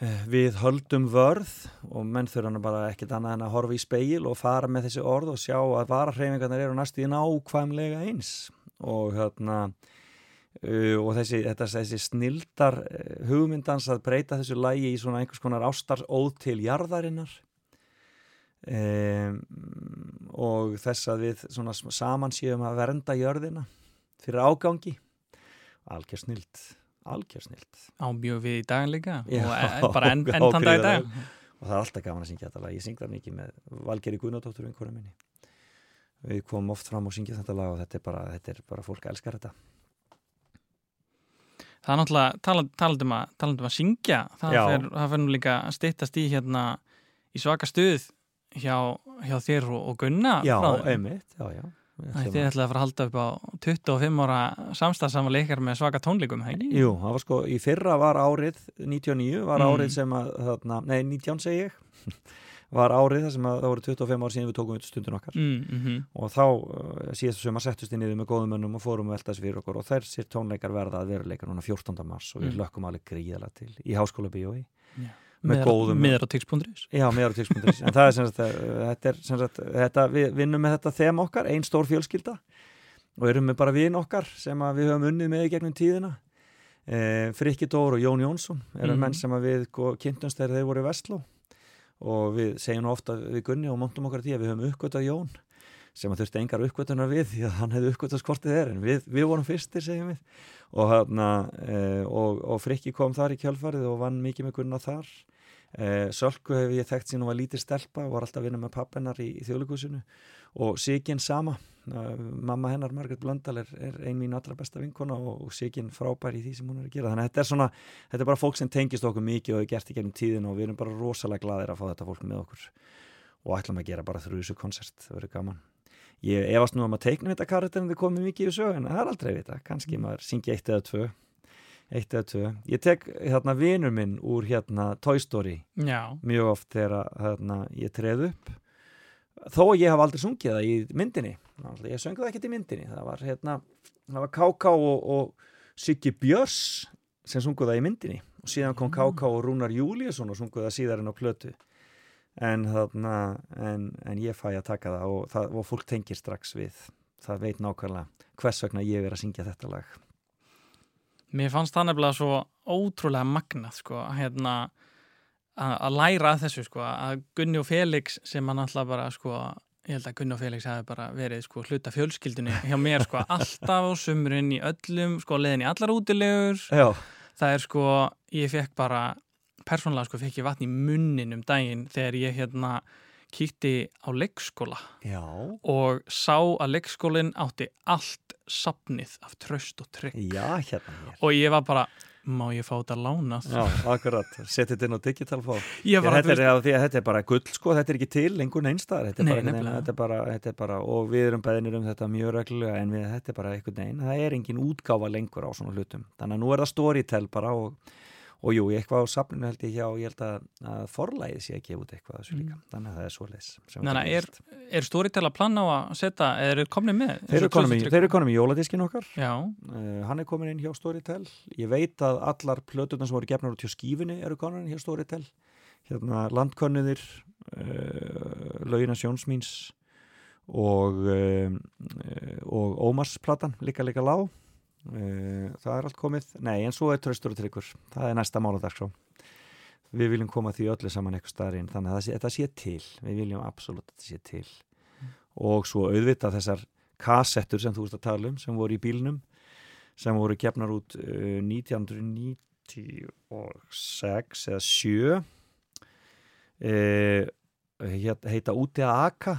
Speaker 2: uh, við höldum vörð og menn þurfa hann bara ekkert annað en að horfa í speil og fara með þessi orð og sjá að vararhefingarnir eru næstu í nákvæmlega eins. Og hérna uh, og þessi, þetta, þessi snildar uh, hugmyndans að breyta þessu lægi í svona einhvers konar ástaróð til jarðarinnar um, og þess að við svona saman séum að vernda jörðina fyrir ágangi. Algjör snild algjör snild
Speaker 1: á mjög við í dag líka
Speaker 2: Já,
Speaker 1: og e- bara enn þann dag í dag.
Speaker 2: og það er alltaf gaman að syngja þetta lag. Ég syng það mikið með Valgeri Guðnadóttur vinkona minni. Við komum oft fram og syngja þetta lag og þetta er bara, þetta er bara fólk elskar þetta.
Speaker 1: Það er náttúrulega taland, taland, um, að, um að syngja. Það fer nú líka að styttast í hérna í svaka stuð hjá, hjá þér og, og Gunna
Speaker 2: já, einmitt, já, já
Speaker 1: Þið
Speaker 2: að-
Speaker 1: ætlaði að fara að halda upp á 25 ára samstæðsama leikar með svaka tónleikum, hegi?
Speaker 2: Jú, það var sko, í fyrra var árið 99 var
Speaker 1: Mm.
Speaker 2: árið sem að þarna, nei, 19 segi ég var árið þar sem að það voru 25 ár síðan við tókum við stundin okkar
Speaker 1: Mm, mm
Speaker 2: og þá uh, síðast sem að settust inn niður með góðum mönnum og fórum að velta þessu fyrir okkur og þær sér tónleikar verða að veruleika núna 14. mars og við
Speaker 1: Mm.
Speaker 2: lökkum alveg gríðala til í háskóla bíói
Speaker 1: Já.
Speaker 2: Með góðum
Speaker 1: tix.is
Speaker 2: Já, tíkspunkturis, en það er sem sagt, uh, þetta er sem sagt, þetta, við vinnum með þetta þem okkar, ein stór fjölskylda. Og erum með bara vin okkar sem að við höfum unnið með í gegnum tíðina. E, Frikki Dór og Jón Jónsson eru
Speaker 1: Mhm.
Speaker 2: menn sem að við kynntumst þegar þeir voru í Vestló. Og við segjum ofta við Gunni og montum okkar því að við höfum uppgötað Jón sem að þurfti engar uppgötunar við því að hann hefði uppgötað skortið þeir en við, við vorum fyrstir segjum við. Og, hana, e, og, og Frikki kom þar í kjálfarið og vann mikið með Gunna þar Sölku hef ég þekkt sín og var lítið stelpa og var alltaf að vinna með pappennar í, í þjóðleikusinu og Sigin sama. Uh, mamma hennar Margaret Blöndal er, er ein mín allra besta vinkona og, og Sigin frábær í því sem hún er að gera. Þannig að þetta er svona, þetta er bara fólk sem tengist okkur mikið og hefur gert í gennum tíðin og við erum bara rosalega gladir að fá þetta fólk með okkur. Og ætlum að gera bara þrjúsu konsert, það verður gaman. Ég efast nú um að teikna þetta karakterin þið komið mikið í sög en það er aldrei vita, kannski maður syngi eitt eða tvö eitt eða tvö, ég tek hérna vinur minn úr hérna Toy Story.
Speaker 1: Já,
Speaker 2: mjög oft þegar hérna, ég treð upp. Þó að ég haf aldrei sungið það í myndinni. Ég söng það ekkert í myndinni. Það var, hérna, það var K.K. og, og Siggi Björs sem sunguð það í myndinni. Og síðan kom K.K. og Rúnar Júliusson og sunguð það síðar en á plötu. En, þarna, en, en ég fæ að taka það og, það og fólk tengir strax við. Það veit nákvæmlega hvers vegna ég er að syngja þetta lag
Speaker 1: mér fannst það nefnilega svo ótrúlega magnað sko, hérna að læra að þessu sko, að Gunni og Felix sem hann alltaf bara sko, ég held að Gunni og Felix hafi bara verið sko hluta fjölskyldunni hjá mér sko, alltaf á sumrun í öllum sko, leðin í allar útilegur.
Speaker 2: Já,
Speaker 1: það er sko, ég fekk bara persónulega sko, fekk ég vatn í munnin um daginn þegar ég hérna kíkti á leikskóla.
Speaker 2: Já,
Speaker 1: og sá að leikskólinn átti allt sapnið af tröst og trygg.
Speaker 2: Já, hérna mér
Speaker 1: og ég var bara, má ég fá þetta lánað?
Speaker 2: Já, akkurat, setja þetta inn á digital fá
Speaker 1: Ég var
Speaker 2: þetta, þetta er bara gull sko, þetta er ekki til lengur neinstæðar þetta,
Speaker 1: Nei,
Speaker 2: þetta, er bara, þetta er bara, og við erum beðinir um þetta mjög reglulega en við, þetta er bara einhvern veginn það er engin útgáfa lengur á svona hlutum. Þannig að nú er það storytel bara og, og jú, eitthvað á safninu held ég hjá ég held að, að forlægið sé að gefa út eitthvað þessu líka, þannig að það er sem
Speaker 1: Mm. Þannig að er, er Storytel að planna á að setja, eða eru komni með?
Speaker 2: þeir eru
Speaker 1: og
Speaker 2: þeir eru konum í jóladiskin okkar. Uh, hann er komin inn hjá Storytel. Ég veit að allar plöturnar sem voru gefnar út hjá skífinni eru komin inn hjá Storytel. Hérna landkönnuðir uh, Laugina Sjónsmíns og uh, og Ómarsplatan líka líka lág það er allt komið. Nei en svo er Tröstur og Tryggur. Það er næsta máladagskrá við viljum koma því öllu saman eitthvað starinn þannig að það sé, þetta sé til. Við viljum absolutt að þetta sé til. Og svo auðvitað þessar kassettur sem þú veist að tala um sem voru í bílnum sem voru gefnar út uh, 1996 eða 7 uh, heita úti að aka.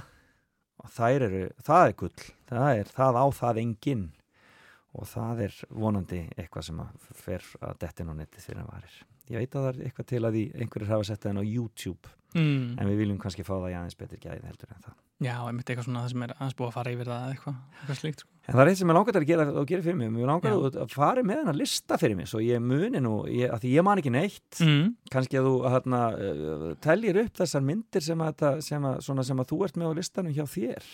Speaker 2: Og þær eru, það er gull. Það er, það á það enginn og það er vonandi eitthvað sem að fer að dettin á netti fyrir að varir ég veit að það er eitthvað til að því einhverjir hafa sett það inn á YouTube
Speaker 1: mm.
Speaker 2: en við viljum kannski fá það í aðeins betur gæði heldur en það
Speaker 1: já, einmitt eitthvað svona það sem er aðeins búið að fara yfir það eitthvað, eitthvað slíkt sko.
Speaker 2: En það er eitt sem ég langar að gera, að gera fyrir mig. Mér langar
Speaker 1: Já.
Speaker 2: að, fara með hennar lista fyrir mig, svo ég muni nú, ég, að því ég man ekki neitt.
Speaker 1: mm.
Speaker 2: Kannski að þú hérna, uh, teljir upp þessar myndir sem að, sem, að, svona sem að þú ert með á listanum hjá þér.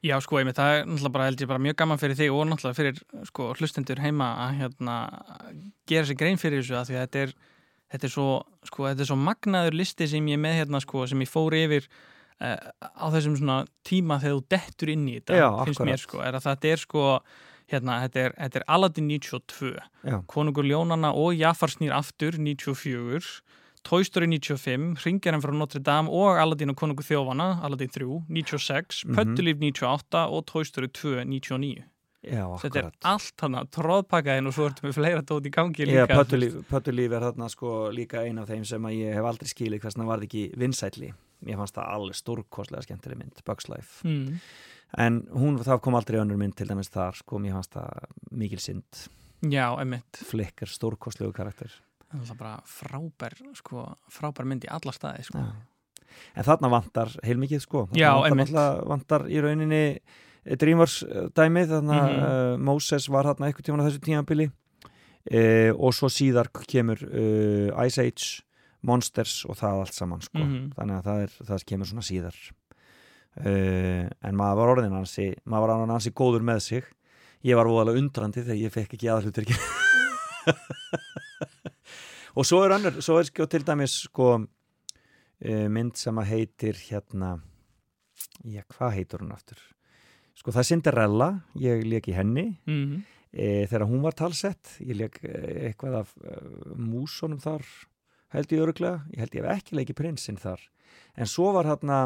Speaker 1: Já, sko, einmitt, það er náttúrulega bara, held ég, bara mjög gaman fyrir þig og náttúrulega fyrir sko, hlustendur heima að hérna, gera sér grein fyrir þessu að því að þetta er, þetta er, svo, sko, þetta er svo magnaður listi sem ég með hérna, sko, sem ég fór yfir uh, á þessum svona tíma þegar þú dettur inn í þetta,
Speaker 2: Já,
Speaker 1: finnst
Speaker 2: akkurat.
Speaker 1: mér, sko, er að þetta er, sko, hérna, þetta er, þetta er Aladdin 92
Speaker 2: Já,
Speaker 1: Konungur Ljónana og Jafar snýr aftur 94 Toy Story 95, Ringjarinn frá Notre Dame og Aladdin og Konungur Þjófana Aladdin 3, 96,
Speaker 2: Mhm.
Speaker 1: Pöttulíf 98 og Toy Story 2, 99
Speaker 2: já,
Speaker 1: Þetta er
Speaker 2: akkurat.
Speaker 1: allt hana, tróðpakkaðin og svo ertu með fleira tótt í gangi
Speaker 2: Já,
Speaker 1: líka
Speaker 2: Pöttulíf, Pöttulíf er þarna sko líka ein af þeim sem að ég hef aldrei skilið hversna varð ekki vinsætli. Mér fannst það alveg stórkostlega skemmtileg mynd, Bugs Life.
Speaker 1: mm.
Speaker 2: En hún, það kom aldrei önnur mynd til dæmis þar, sko, mér fannst það mikil synd.
Speaker 1: Já, emmitt
Speaker 2: Flickr, stórkostlegu karakter.
Speaker 1: Það er bara frábær, sko, frábær mynd í alla staði sko.
Speaker 2: En þarna vantar heilmikið, sko.
Speaker 1: Já,
Speaker 2: vantar, vantar í rauninni eh, Dreamworks eh, dæmið, þannig að
Speaker 1: Mhm.
Speaker 2: uh, Moses var þarna eitthvað tíman á þessu tímanbili uh, og svo síðar kemur uh, Ice Age, Monsters og það allt saman, sko.
Speaker 1: Mhm.
Speaker 2: Þannig að það, er, það kemur svona síðar. Uh, en maður var orðin hansi, maður var hansi góður með sig. Ég var voðalega undrandi þegar ég fekk ekki aðhlutur og svo er önnur, svo er sko til dæmis sko uh, mynd sem að heitir hérna já, hvað heitur hún aftur? Sko það er Cinderella, ég leik í henni.
Speaker 1: Mm.
Speaker 2: e, þegar hún var talsett ég leik e, eitthvað af e, músunum þar held ég öruglega, ég held ég hef ekki leikið prinsinn þar. En svo var hérna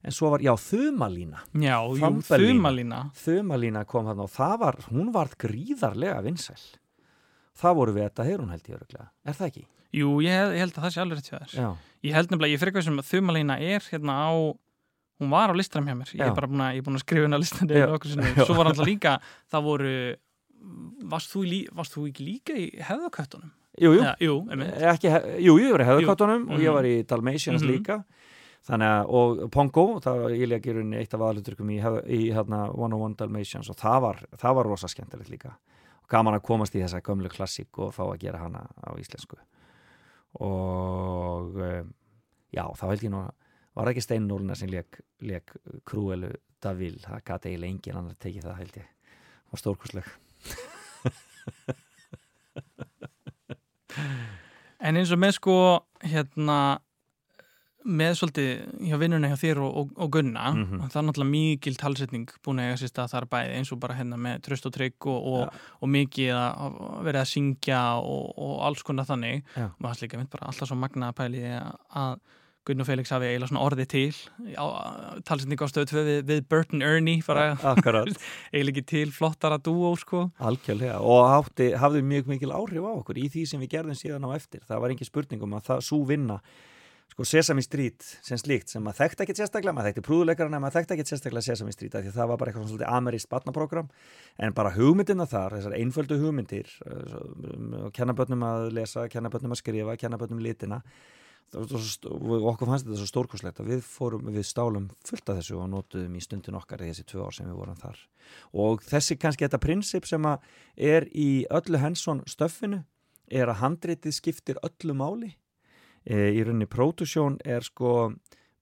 Speaker 2: en svo var, já, Þumalína.
Speaker 1: Já, jú, þumalína.
Speaker 2: Þumalína kom þarna og það var hún varð gríðarlega vinsæl það voru við þetta, hefur hún held ég öruglega er það ekki?
Speaker 1: Jú, ég, ég held að það sé alveg rétt hjá þér.
Speaker 2: Já,
Speaker 1: Ég held nefnilega, ég fyrir eitthvað sem að þumalína er hérna á hún var á listram hjá mér. Ég
Speaker 2: Já.
Speaker 1: er bara búin að, ég er búin að skrifa hennar listan svo var alltaf líka, það voru varst þú, lí, varst þú ekki líka í hefðaköttunum?
Speaker 2: jú, jú.
Speaker 1: Ja, jú,
Speaker 2: ekki, jú, ég var í hefðakottunum og ég
Speaker 1: Mhm.
Speaker 2: var í Dalmatians
Speaker 1: Mhm.
Speaker 2: líka. Þannig að, og Pongo það var, ég leik í rauninni eitt af aðluturkum í, í hérna 101 Dalmatians og það var, það var rosa skemmtilegt líka gaman að komast í þessa gömlu klassík og fá að gera hana á íslensku. Og um, já, þá held ég nú að var ekki Steinnólina sem leik, Krúelu Davil, það gæti eiginlega engin annar tekið það held ég, það var stórkostleg.
Speaker 1: En eins og með sko hérna með svolítið hjá vinnuna hjá þér og, og, og Gunna
Speaker 2: Mhm.
Speaker 1: það er náttúrulega mikil talsetning búin að eiga sér stað þar bæði eins og bara hérna með tröst og trygg og, og,
Speaker 2: Já.
Speaker 1: og mikið að að verið að syngja og, og alls konar þannig
Speaker 2: Já.
Speaker 1: og það er líka mynd bara alltaf svo magnaða pæli að Gunn og Felix hafi eiginlega svona orðið til á, talsetning á stöðu við, við Burton Ernie
Speaker 2: Akkurat
Speaker 1: eiginlega ekki til flottara dúó sko
Speaker 2: Algjörlega og hátti, hafði mjög mikil áhrif á okkur í því sem við gerðum síðan á eftir það var engin spurning um að það svo vinna sko Sesame Street sem slíkt sem maður þekkti ekkert sérstaklega, maður þekkti prúðuleikarana en maður þekkti ekkert sérstaklega Sesame Street því að það var bara eitthvað svolítið ameríst batnaprogram en bara hugmyndina þar, þessar einföldu hugmyndir uh, um, og kennabönnum að lesa, kennabönnum að skrifa, kennabönnum litina og okkur fannst þetta svo stórkoslegt að við fórum, við stálum fullt af þessu og notuðum í stundin okkar þessi tvö ár sem við vorum þar. Og þessi kannski þetta prinsip sem er í öllu Hensson stöffinu er að handritið skiptir öllu máli í rauninni pródusjón er sko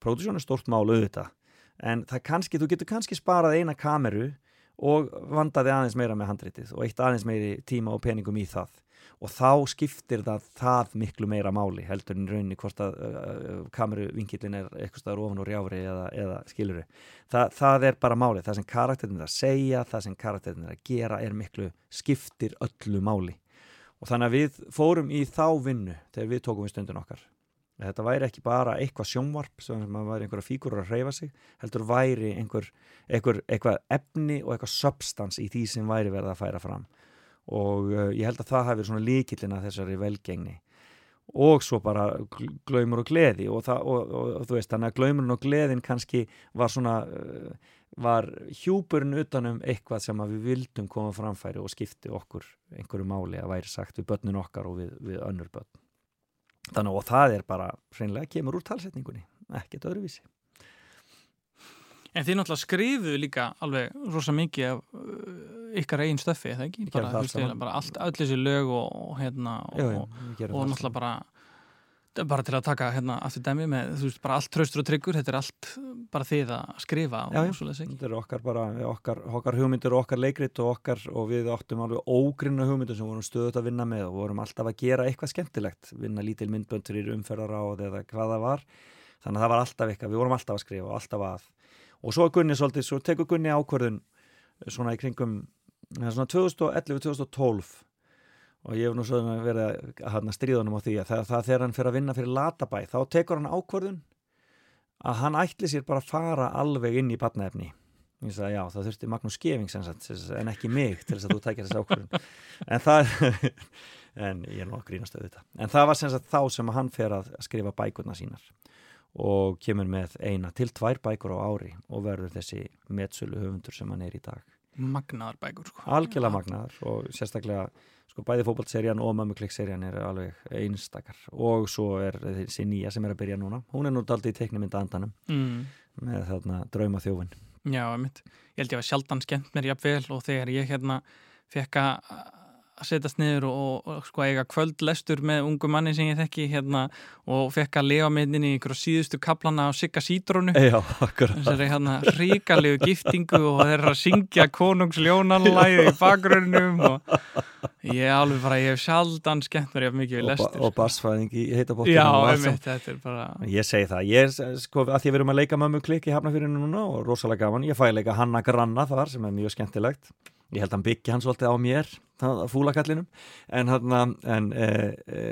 Speaker 2: pródusjón er stórt mál auðvitað en það kannski, þú getur kannski sparað eina kameru og vandaði aðeins meira með handritið og eitt aðeins meiri tíma og peningum í það. Og þá skiptir það það miklu meira máli heldur en rauninni hvort að uh, kameruvinkillin er eitthvað staðar ofan og rjáfri eða, eða skiluru Þa, það er bara málið, það sem karakterin er að segja það sem karakterin er að gera er miklu skiptir öllu máli og þannig að við fórum í þá vinnu þegar við tókum í stundin okkar. Þetta væri ekki bara eitthvað sjónvarp sem að væri einhverja fígurur að hreyfa sig heldur væri einhver, einhver eitthvað efni og eitthvað substans í því sem væri verið að færa fram. Og uh, ég held að það hafi svona líkillina þessari velgengni. Og svo bara gl- glaumur og gleði og, það, og, og, og þú veist þannig að glaumurinn og gleðin kannski var svona uh, var hjúpurinn utanum eitthvað sem við vildum koma framfæri og skipti okkur einhverju máli að væri sagt við börnin okkar og við, við önnur börn. Þannig og það er bara hreinlega kemur úr talsetningunni, ekkert öðruvísi.
Speaker 1: En þið náttúrulega skrifuðu líka alveg rosa mikið af uh, ykkar eigin stöffi, eða ekki? Bara,
Speaker 2: það
Speaker 1: eiginlega bara allt, öll þessi lög og, og hérna og,
Speaker 2: já, já,
Speaker 1: og,
Speaker 2: það
Speaker 1: náttúrulega bara bara til að taka hérna aftur dæmi með, þú veist, bara allt traustur og tryggur, þetta er allt bara þið að skrifa og
Speaker 2: já.
Speaker 1: svoleiðis ekki.
Speaker 2: Þetta eru okkar bara, okkar, okkar hugmyndir og okkar leikrit og okkar og við áttum alveg ógrinna hugmyndir sem vorum stöðut að vinna með og vorum alltaf að gera eitthvað skemmtilegt, vinna lítil myndböndur í umferðaráð eða hvað það var þannig að það var alltaf eitthvað, við vorum alltaf að skrifa og alltaf að og svo er Gunni svolítið, svo tekur Gunni ákvörðun svona í kringum það er svona 2011-2012 og ég hef nú svona verið að hann stríðunum á því að það, það þegar hann fyrir að vinna fyrir Latabæ þá tekur hann ákvörðun að hann ætli sér bara að fara alveg inn í sagði já það þurfti Magnús sagt, en ekki mig til þess að þú tækir þessi ákvörðun. En það en ég er nú að grínast auðvitað. En það var sem sagt þá sem hann fer að skrifa bækurna sínar og kemur með eina til tvær bækur á ári og verður þessi metsölu höfundur sem hann er í dag.
Speaker 1: Magnaðar bækur sko.
Speaker 2: algjörlega magnaðar og sérstaklega sko bæði fókbaltserían og mömmuklikkserían er alveg einstakar. Og svo er þessi nýja sem er að byrja núna. Hún er nú daldi í teiknumynda andanum
Speaker 1: mm.
Speaker 2: með þarna drauma þjófin
Speaker 1: Já, ég held ég að sjaldan skemmt mér jafnvel og þegar ég hérna fekk að að setjast niður og, og sko eiga kvöldlestur með ungu manni sem ég þekki hérna og fekk að lega með inn í ykkur síðustu kaplana á Sigga Sítrónu. Þessari hérna ríkalegu giftingu og þeir eru að syngja konungsljónanlæði í bakgrunum og ég alveg bara, ég hef sjaldan skemmt mér jafn mikið við lestur
Speaker 2: og bassfæðing í heitabóttinu
Speaker 1: Já, einmitt, þetta er bara
Speaker 2: Ég segi það, ég sko að því að við erum að leika mömmuklikk í Hafnafyrinu núna og rosalega gaman, ég fæ leika Hanna Granna þar sem er mjög skemmtilegt ég held að hann byggja hans svolítið á mér fúlakallinum. En, en e, e,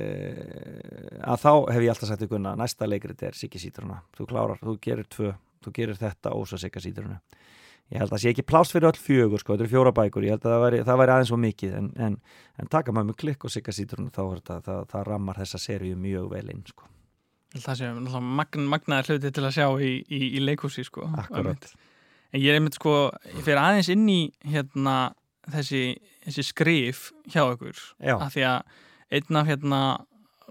Speaker 2: að þá hef ég alltaf sagt ykkurna næsta leikrit er Siggi Sítruna þú klárar, þú gerir tvö, þú gerir þetta og svo Sigga Sítruna ég held að það sé ekki pláss fyrir öll fjögur sko, þetta eru fjóra bækur. Ég held að það væri, það væri aðeins svo mikið en, en, en taka maður með klikk og Sigga Sítruna þá þetta, það, það rammar þessa seríu mjög vel inn sko.
Speaker 1: það sé magn, magnaðar hluti til að sjá í, í, í leikhúsi sko.
Speaker 2: Akkurat
Speaker 1: En ég er einmitt sko, ég fer aðeins inn í hérna þessi, þessi skrif hjá ykkur
Speaker 2: Já.
Speaker 1: af því að einn af hérna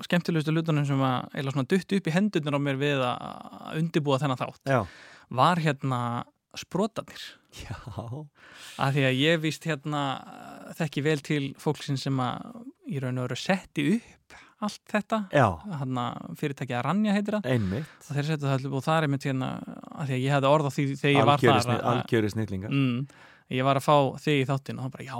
Speaker 1: skemmtilegustu lutunum sem að eila svona dutt upp í hendurnar á mér við að undibúa þennan þátt
Speaker 2: Já,
Speaker 1: var hérna sprotanir
Speaker 2: Já.
Speaker 1: af því að ég víst hérna þekki vel til fólksinn sem að í raun og veru setti upp allt þetta.
Speaker 2: Já,
Speaker 1: hérna fyrirtækið að Ranja heitir það.
Speaker 2: Einmitt.
Speaker 1: Og þeir settu það allir og það er einmitt hérna af því að ég hefði orð á því þegar ég var þar
Speaker 2: snill-
Speaker 1: að-
Speaker 2: Algjöri snillingar.
Speaker 1: Mm, ég var að fá þig í þáttin og hann bara, já,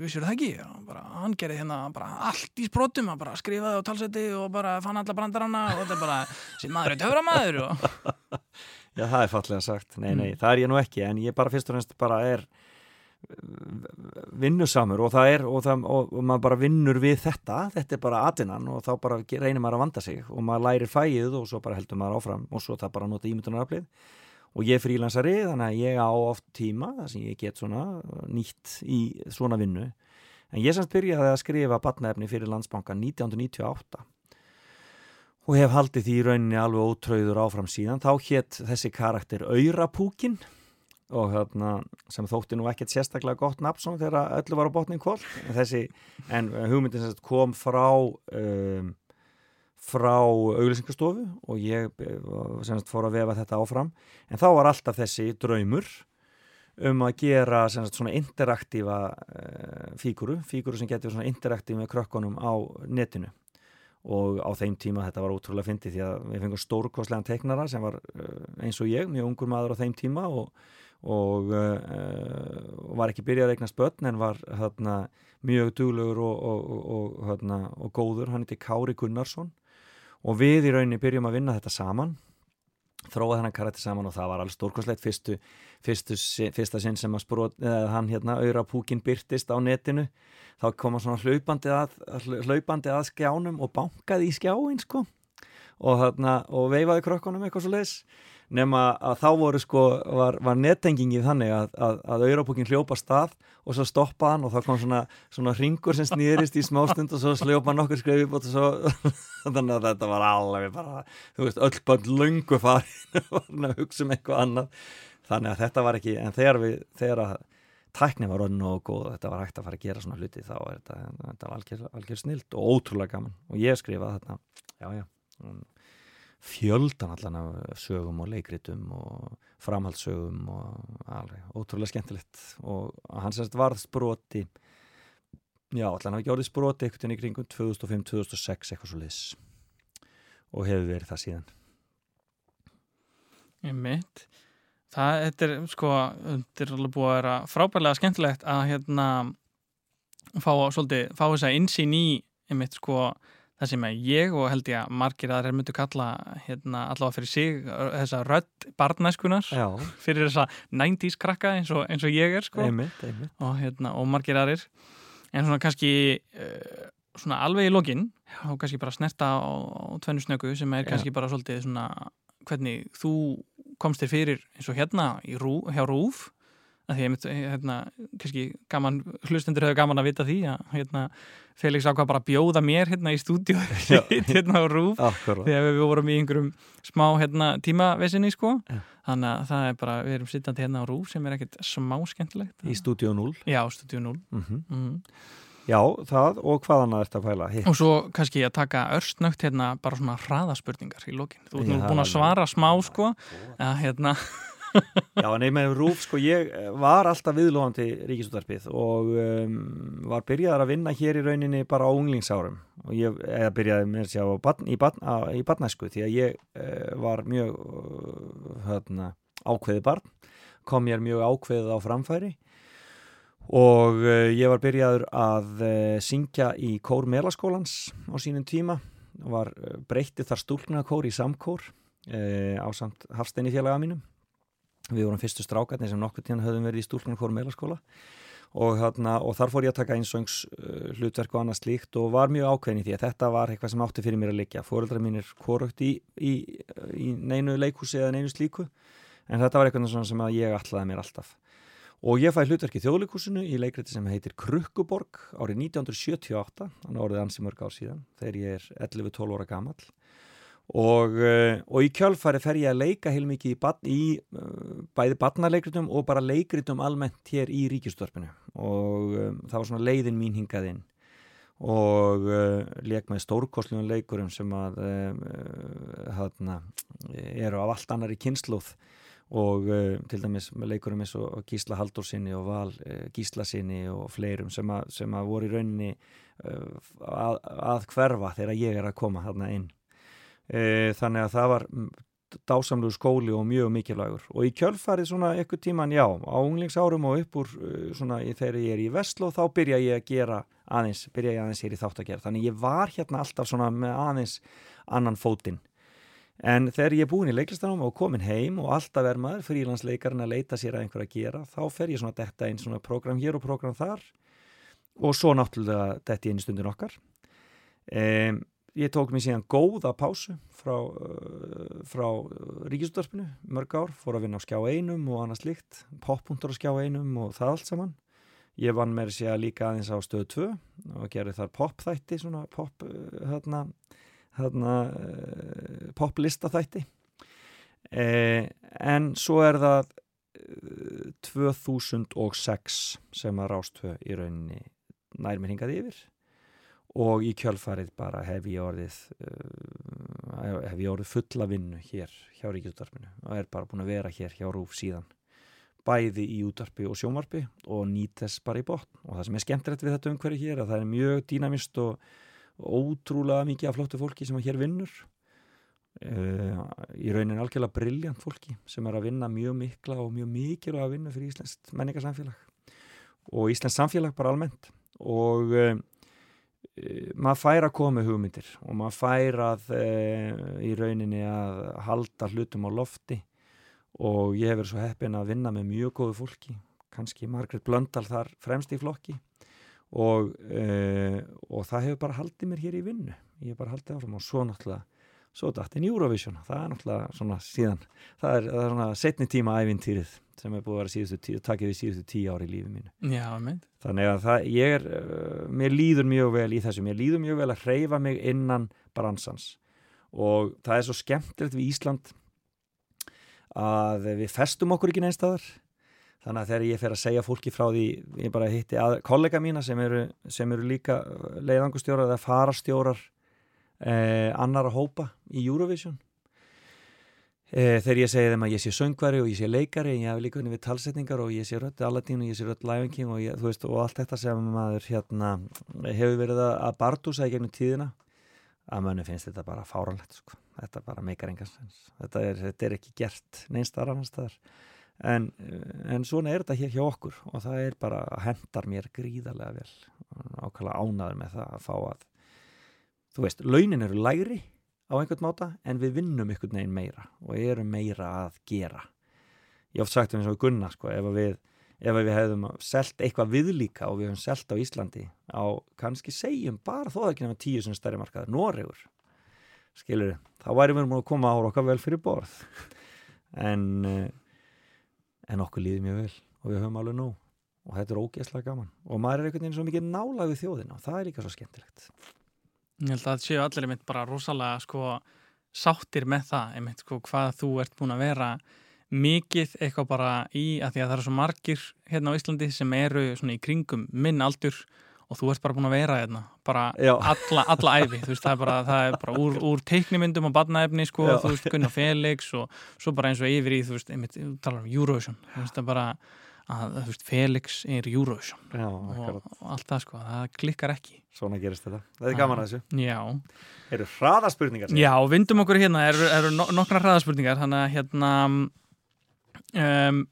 Speaker 1: vissur það ekki? Bara, hann gerði hérna bara allt í sprótum hann bara skrifaði á talsetti og bara fann alla brandarana og þetta er bara sem maður er töfra maður og...
Speaker 2: Já, það er fallega sagt, nei, nei,
Speaker 1: Mm.
Speaker 2: það er ég nú ekki en ég bara fyrst og fremst bara er vinnusamur og það er og, það, og, og maður bara vinnur við þetta þetta er bara atinnan og þá bara reynir maður að vanda sig og maður lærir fæið og svo bara heldur maður áfram og svo það bara nota ímyndunaraflið. Og ég er frílansari þannig að ég á oft tíma þar sem ég get svona nýtt í svona vinnu. En ég semst byrjaði að skrifa batnaefni fyrir landsbankan 1998 og hef haldið því rauninni alveg ótröður áfram síðan. Þá hétt þessi karakter Aurapúkin og hérna, sem þótti nú ekkert sérstaklega gott nafn þegar öllu var á botnin kvöld en en hugmyndin sem sagt kom frá um, frá auglýsingastofu og ég eh, sem sagt fór að vefa þetta áfram. En þá var alltaf þessi draumur um að gera sem sagt svona interaktífa uh, fíguru, fíguru sem getur svona interaktíf með krökkunum á netinu. Og á þeim tíma þetta var ótrúlega fyndið því að við fengum stórkostlegan teiknara sem var uh, eins og ég, mjög ungur maður á þeim tíma og, og, uh, og var ekki byrjað að eignast börn en var hérna, mjög duglegur og, og, hérna, og góður, hann heiti Kári Gunnarsson og við í rauninni byrjum að vinna þetta saman þróað hennar karakter saman og það var alveg stórkostlegt. Fyrstu, fyrstu, fyrsta sinn sem að sprót, eða hann hérna, auðra púkin byrtist á netinu þá kom hann svona hlaupandi að, hlaupandi að skjánum og bankaði í skjáin sko og, þarna, og veifaði krökkunum eitthvað svo leis nema að þá voru sko var, var nettengingið þannig að, að, að auðrapúkin hljópa stað og svo stoppaði hann og þá kom svona, svona ringur sem snýrist í smástund og svo sljópa nokkur skrifið og svo þannig að þetta var alveg bara þú veist öll bönn lungu farin að hugsa um eitthvað annað. Þannig að þetta var ekki, en þegar við þegar að tækni var önn og góð og þetta var hægt að fara að gera svona hluti þá er þetta, þetta var algjör, algjör snilt og ótrúlega gaman. Og ég skrifaði þetta já já fjöldan allan af sögum og leikritum og framhaldssögum og alveg ótrúlega skemmtilegt. Og hann semst varð sproti já allan hafi orðið sproti eitthvað í kringum 2005-2006 eitthvað svo liðs og hefur verið það síðan.
Speaker 1: Ég mitt það, þetta er sko þetta er alveg búið að vera frábærlega skemmtilegt að hérna fá, svolítið, fá þess að insýn í einmitt sko það sem ég og held ég að margir aðrir myndu kalla hérna, allavega fyrir sig þessa rödd barnæskunar
Speaker 2: Já,
Speaker 1: fyrir þessa 90s krakka eins og, eins og ég er sko
Speaker 2: einmitt, einmitt.
Speaker 1: og, hérna, og margir aðrir en svona kannski uh, svona alveg í lokin og kannski bara snerta á, á tvennu snöku sem er
Speaker 2: Já.
Speaker 1: kannski bara svolítið svona hvernig þú komst þér fyrir eins og hérna rú, hjá Rúf að því mitt, hérna, kannski gaman, hlustendur hefur gaman að vita því að hérna, Felix ákvað bara að bjóða mér hérna í stúdíu
Speaker 2: Já.
Speaker 1: hérna á Rúf
Speaker 2: Akkurat.
Speaker 1: þegar við vorum í einhverjum smá hérna, tímavesinni sko
Speaker 2: Já.
Speaker 1: þannig að það er bara, við erum sittandi hérna á Rúf sem er ekkert smá skemmtilegt
Speaker 2: Í stúdíu 0.
Speaker 1: Já, stúdíu 0
Speaker 2: Mm
Speaker 1: mm.
Speaker 2: Já, það og hvaðan að þetta fæla? Hitt.
Speaker 1: Og svo kannski að taka örstnögt hérna bara svona hraðaspurningar í lokin. Þú ert nú búin að svara smá sko að hérna,
Speaker 2: Já, nei, með rúf, sko, ég eh, var alltaf viðlóðandi ríkisútarpið og um, var byrjaðar að vinna hér í rauninni bara á unglingsárum. Og ég byrjaði með á barn, í, barn, í barnæsku því að ég uh, var mjög uh, hérna, ákveði barn, kom mér mjög ákveðið á framfæri. Og uh, ég var byrjaður að syngja í kór Melaskólans á sínum tíma var uh, breyttið þar stúlknakór í samkór á samt Hafsteini félaga mínum við vorum fyrstu strákarnir sem nokkur tíðan höfðum verið í stúlknarkórum meðlaskóla og, þarna, og þar fór ég að taka einsöngs hlutverk og annað slíkt og var mjög ákveðin í því að þetta var eitthvað sem átti fyrir mér að liggja. Fóreldrar mínir korugt í, í, í neinu leikhúsi eða neinu slíku en þetta var eitthvað sem að ég allaði mér alltaf. Og ég fæ hlutverk í þjóðleikúsinu í leikriti sem heitir Krukkuborg árið 1978 þannig orðið ansi mörg ár síðan þegar ég er 11-12 óra gamall og, uh, og í kjölfari fer ég að leika heilmikið í, barn, í uh, bæði barnaleikritum og bara leikritum almennt hér í ríkistörpinu og um, það var svona leiðin mín hingað inn. Og uh, leik með stórkosljum leikurum sem að uh, hana, eru af allt annari kynsluð og uh, til dæmis leikurum eins og Gísla Haldórsinni og Val Gíslasinni og fleirum sem, að, sem að voru í rauninni að, að hverfa þegar ég er að koma þarna inn e, þannig að það var dásamlugur skóli og mjög mikilvægur. Og í kjölfarið svona eitthvað tíman já á unglingsárum og upp úr uh, svona þegar ég er í Vestló þá byrja ég að gera aðeins, byrja ég aðeins hér í þátt að gera þannig ég var hérna alltaf svona með aðeins annan fótinn. En þegar ég er búin í leiklistanum og komin heim og alltaf er maður frílandsleikarinn að leita sér að einhver að gera þá fer ég svona detta einn svona program hér og program þar og svo náttúrulega detta í einu stundin okkar. Um, ég tók mér síðan góða pásu frá, uh, frá ríkisúttarpinu mörg ár, fór að vinna á skjá einum og annað slíkt, poppuntur á skjá einum og það allt saman. Ég vann með sér líka aðeins á stöðu 2 og gerði þar popþætti svona pop hérna, hérna uh, poplista þætti eh, en svo er það uh, 2006 sem að rástöð í rauninni nær mér hingað yfir og í kjölfarið bara hef ég orðið uh, hef ég orðið fulla vinnu hér hjá Ríkjúttarpinu og er bara búin að vera hér hjá Rúf síðan. Bæði í útvarpi og sjónvarpi og nýt þess bara í botn. Og það sem er skemmtilegt við þetta umhverju hér að það er mjög dýnamist og ótrúlega mikið af flottu fólki sem að hér vinnur. Uh, í raunin algjörlega briljant fólki sem er að vinna mjög mikla og mjög mikilvæg að vinna fyrir Íslands menningarsamfélag. Og Íslands samfélag bara almennt. Og uh, maður fær að koma með hugmyndir og maður fær að e, í rauninni að halda hlutum á lofti. Og ég hefur svo heppin að vinna með mjög góðu fólki kannski Margret Blöndal þar fremst í flokki. Og, e, og það hefur bara haldið mér hér í vinnu. Ég hef bara haldið áfram og svo náttúrulega svo dætt en Eurovision, það er náttúrulega svona síðan, það er, það er svona setni tíma ævintýrið sem er búið að vera síðustu tíu, takkið við síðustu tíu ári í lífi mínu.
Speaker 1: Já, mynd.
Speaker 2: Þannig að það, ég er, uh, mér líður mjög vel í þessu, mér líður mjög vel að hreyfa mig innan bransans. Og það er svo skemmtilegt við Ísland að við festum okkur ekki neinstæðar þannig að þegar ég fer að segja fólki frá því, ég bara hitti að, kollega mína sem eru, sem eru líka leiðangustjórar eða farastjórar eh, annara hópa í Eurovision. Eh, þegar ég segi þeim að ég sé söngvari og ég sé leikari ég hef líka unni við talsetningar og ég sé rödd Aladdin og ég sé rödd Lion King og, ég, veist, og allt þetta sem maður hérna, hefur verið að, að bardúsa í gegnum tíðina að mönnu finnst þetta bara fáranlegt sko. þetta bara meikar engans þetta þetta er ekki gert neinstar annars staðar. En, en svona er þetta hér hjá okkur og það er bara hendar mér gríðarlega vel. Ákvæmlega ánaður með það að fá að þú veist, launin eru lægri á einhvern máta en við vinnum einhvern veginn meira og erum meira að gera. Ég oft sagt um eins og Gunnar sko, ef að við, ef að við hefðum selt eitthvað viðlíka og við hefum selt á Íslandi á kannski segjum bara þó það ekki nefnum tíu sem stærri markaður, Noregur. Skilur þá væri við að koma ára okkar vel fyrir borð. En eh, en okkur líði mjög vel og við höfum alveg nóg og þetta er ógeðslega gaman. Og maður er einhvern veginn svo mikið nála við þjóðina og það er líka svo skemmtilegt
Speaker 1: Ég held að það séu allir einmitt bara rosalega sko sáttir með það einmitt sko hvað þú ert búin að vera mikið eitthvað bara í að því að það eru svo margir hérna á Íslandi sem eru svona í kringum minn aldur og þú ert bara búin að vera hérna bara alla, alla æfi þú veist það er bara, það er bara úr, úr teiknimyndum og badnaefni sko, þú veist Gunnar Felix og svo bara eins og yfir í þú veist, einmitt, þú talar um Eurovision. Þú veist það er bara að veist Felix er Eurovision.
Speaker 2: Já,
Speaker 1: og, og allt það sko, það klikkar ekki.
Speaker 2: Svona gerist þetta. Það er gaman að þessu.
Speaker 1: Já,
Speaker 2: Eru hraðaspurningar
Speaker 1: Já, vindum okkur hérna, eru, eru no- nokkrar hraðaspurningar, þannig að hérna um,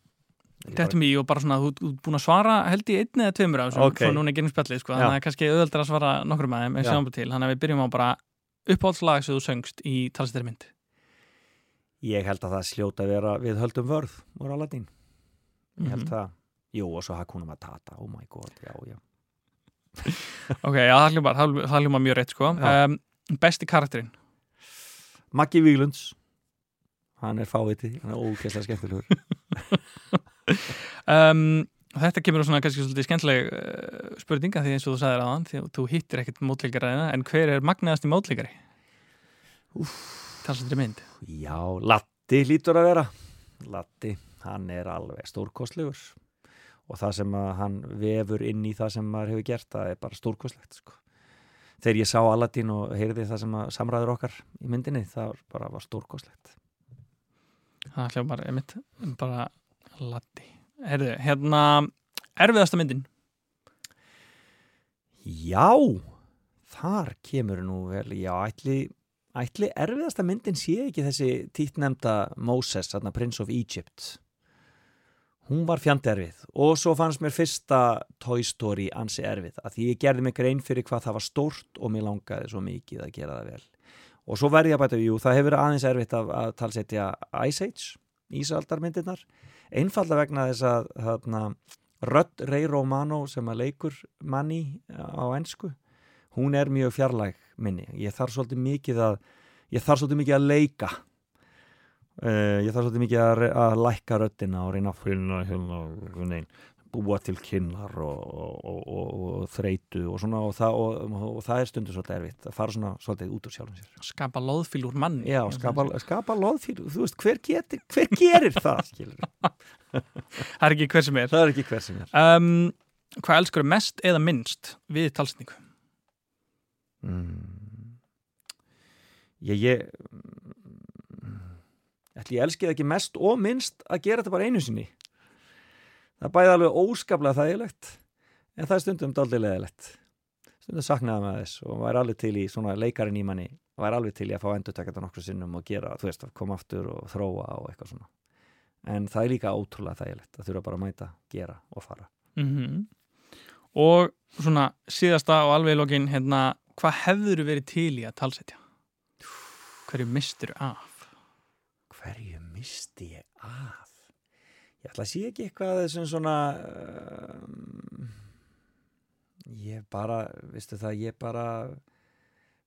Speaker 1: þetta mér og bara svona, þú ert búin að svara held í einni eða tveimur af þessum,
Speaker 2: Ok.
Speaker 1: svo núna er gerum spjallið, sko, þannig að kannski auðveldar að svara nokkrum aðeim, en
Speaker 2: Já.
Speaker 1: sjáum bara til, þannig að við byrjum á bara uppáhaldslag sem þú söngst í talstæri mynd.
Speaker 2: Ég held að það sljóta vera við höldum vörð úr Aladdin Ég held
Speaker 1: Mhm.
Speaker 2: það Jú, og svo Hakuna Matata, oh my god, já, já
Speaker 1: Ok, já, það hljóma, það það hljóma mjög rétt, sko. Um, besti karakterinn?
Speaker 2: Maggi Víglunds Hann er fáviti, hann er ógeðslega skemmtilegur
Speaker 1: Um, þetta kemur á svona kannski svolítið skemmtileg uh, spurninga því eins og þú sagðir aðan, því að þú hittir ekkert mótleikaraðina, en hver er magnaðasti mótleikari? Talstæri mynd.
Speaker 2: Já, Latti lítur að vera Latti, hann er alveg stórkostlegur og það sem að hann vefur inn í það sem maður hefur gert það er bara stórkostlegt sko. þegar ég sá Aladdin og heyrði það sem að samræður okkar í myndinni það var bara var stórkostlegt
Speaker 1: Það hljómar einmitt bara latti. Herðu, hérna erfiðasta myndin.
Speaker 2: Já, þar kemur nú vel, já, ætli, ætli erfiðasta myndin sé ekki þessi títnemda Moses, þarna Prince of Egypt. Hún var fjandi erfið og svo fannst mér fyrsta Toy Story ansi erfið að því ég gerði mig grein fyrir hvað það var stórt og mér langaði svo mikið að gera það vel. Og svo verði ég að bæta, jú, það hefur verið aðeins erfitt að, að talsetja Ice Age, Ísaldarmyndirnar, einfalda vegna þess að þarna, Rödd Ray Romano sem að leikur manni á ennsku hún er mjög fjarlæg minni. Ég þarf svolítið mikið að ég þarf svolítið mikið að leika uh, ég þarf svolítið mikið að, að lækka röddina og reyna að finna hérna, nein, búa til kynlar og, og, og, og, og þreitu og svona og það, og, það er stundur svolítið erfitt að fara svona svolítið út úr sjálfum sér
Speaker 1: Skapa loðfíl úr manni.
Speaker 2: Já, skapa, skapa loðfýr þú veist, hver, getur, hver gerir það
Speaker 1: Það er ekki hver sem er.
Speaker 2: er hver sem er
Speaker 1: Um, hvað elskur mest eða minnst við talsningu?
Speaker 2: Mm. Ég, ég ætli ég elski það ekki mest og minnst að gera þetta bara einu sinni? Það bæði alveg óskaplega þægilegt en það er stundum daldið leðilegt stundum saknaði með þess og væri alveg til í svona leikarinn í manni væri alveg til í að fá endur taka þetta nokkru sinnum og gera, þú veist, koma aftur og þróa og eitthvað svona. En það er líka ótrúlega þægilegt að þurfa bara að mæta, gera og fara.
Speaker 1: Mm Og svona síðasta og alveg í lokin, hérna, hvað hefður verið til í að talsetja? Hverju mistur af?
Speaker 2: Hverju misti ég af? Ég ætla að sé ekki eitthvað sem svona um, ég bara, veistu það, ég bara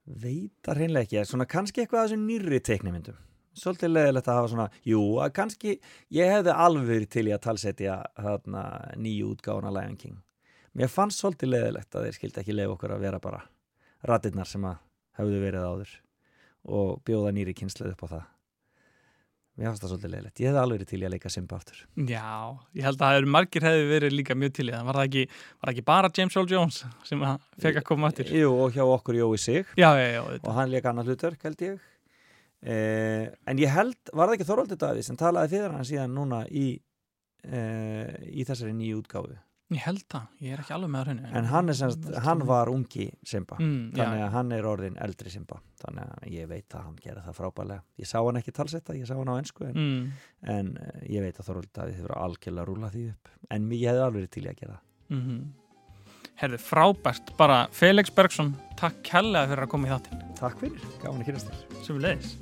Speaker 2: veit að hreinlega ekki, svona kannski eitthvað af þessum nýrri teiknumyndum. Svolítið leðilegt að hafa svona, jú, að kannski ég hefði alveg til í að talsetja þarna nýju útgáfuna Lion King. Mér fannst svolítið leðilegt að þeir skildi ekki leið okkur að vera bara ratirnar sem að hefðu verið áður og bjóða nýri kynsluð upp á það. Mér fannst það svolítið leðilegt. Ég hefði alveg verið til í að leika Simba aftur.
Speaker 1: Já, ég held að margir hefði verið líka mjög til í það. Var það ekki, var það ekki bara James Earl Jones sem að fekk að koma aftur?
Speaker 2: Jú, og hjá okkur Jói Sig
Speaker 1: Já, já, já.
Speaker 2: Og hann leika annað hlutverk, held ég. Eh, en ég held, var það ekki Þorvaldur Davíð sem talaði fyrir hann síðan núna í, eh, í þessari nýju útgáfu.
Speaker 1: Ég held það, ég er ekki alveg með henni.
Speaker 2: En hann semst, hann var ungi Simba.
Speaker 1: Mm,
Speaker 2: Þannig að hann er orðin eldri Simba. Þannig að ég veit að hann gera það frábælega. Ég sá hann ekki talsetta, ég sá hann á ennsku en,
Speaker 1: mm,
Speaker 2: en eh, ég veit að Þorvaldur Davíð hefur algjörlega rúlað því upp. En ég hefði alveg til í að gera það.
Speaker 1: mm Herðu, frábært, bara Felix Bergson, takk kærlega fyrir að koma í þáttinn,
Speaker 2: Takk fyrir, gáðan að kynast þér
Speaker 1: leiðis.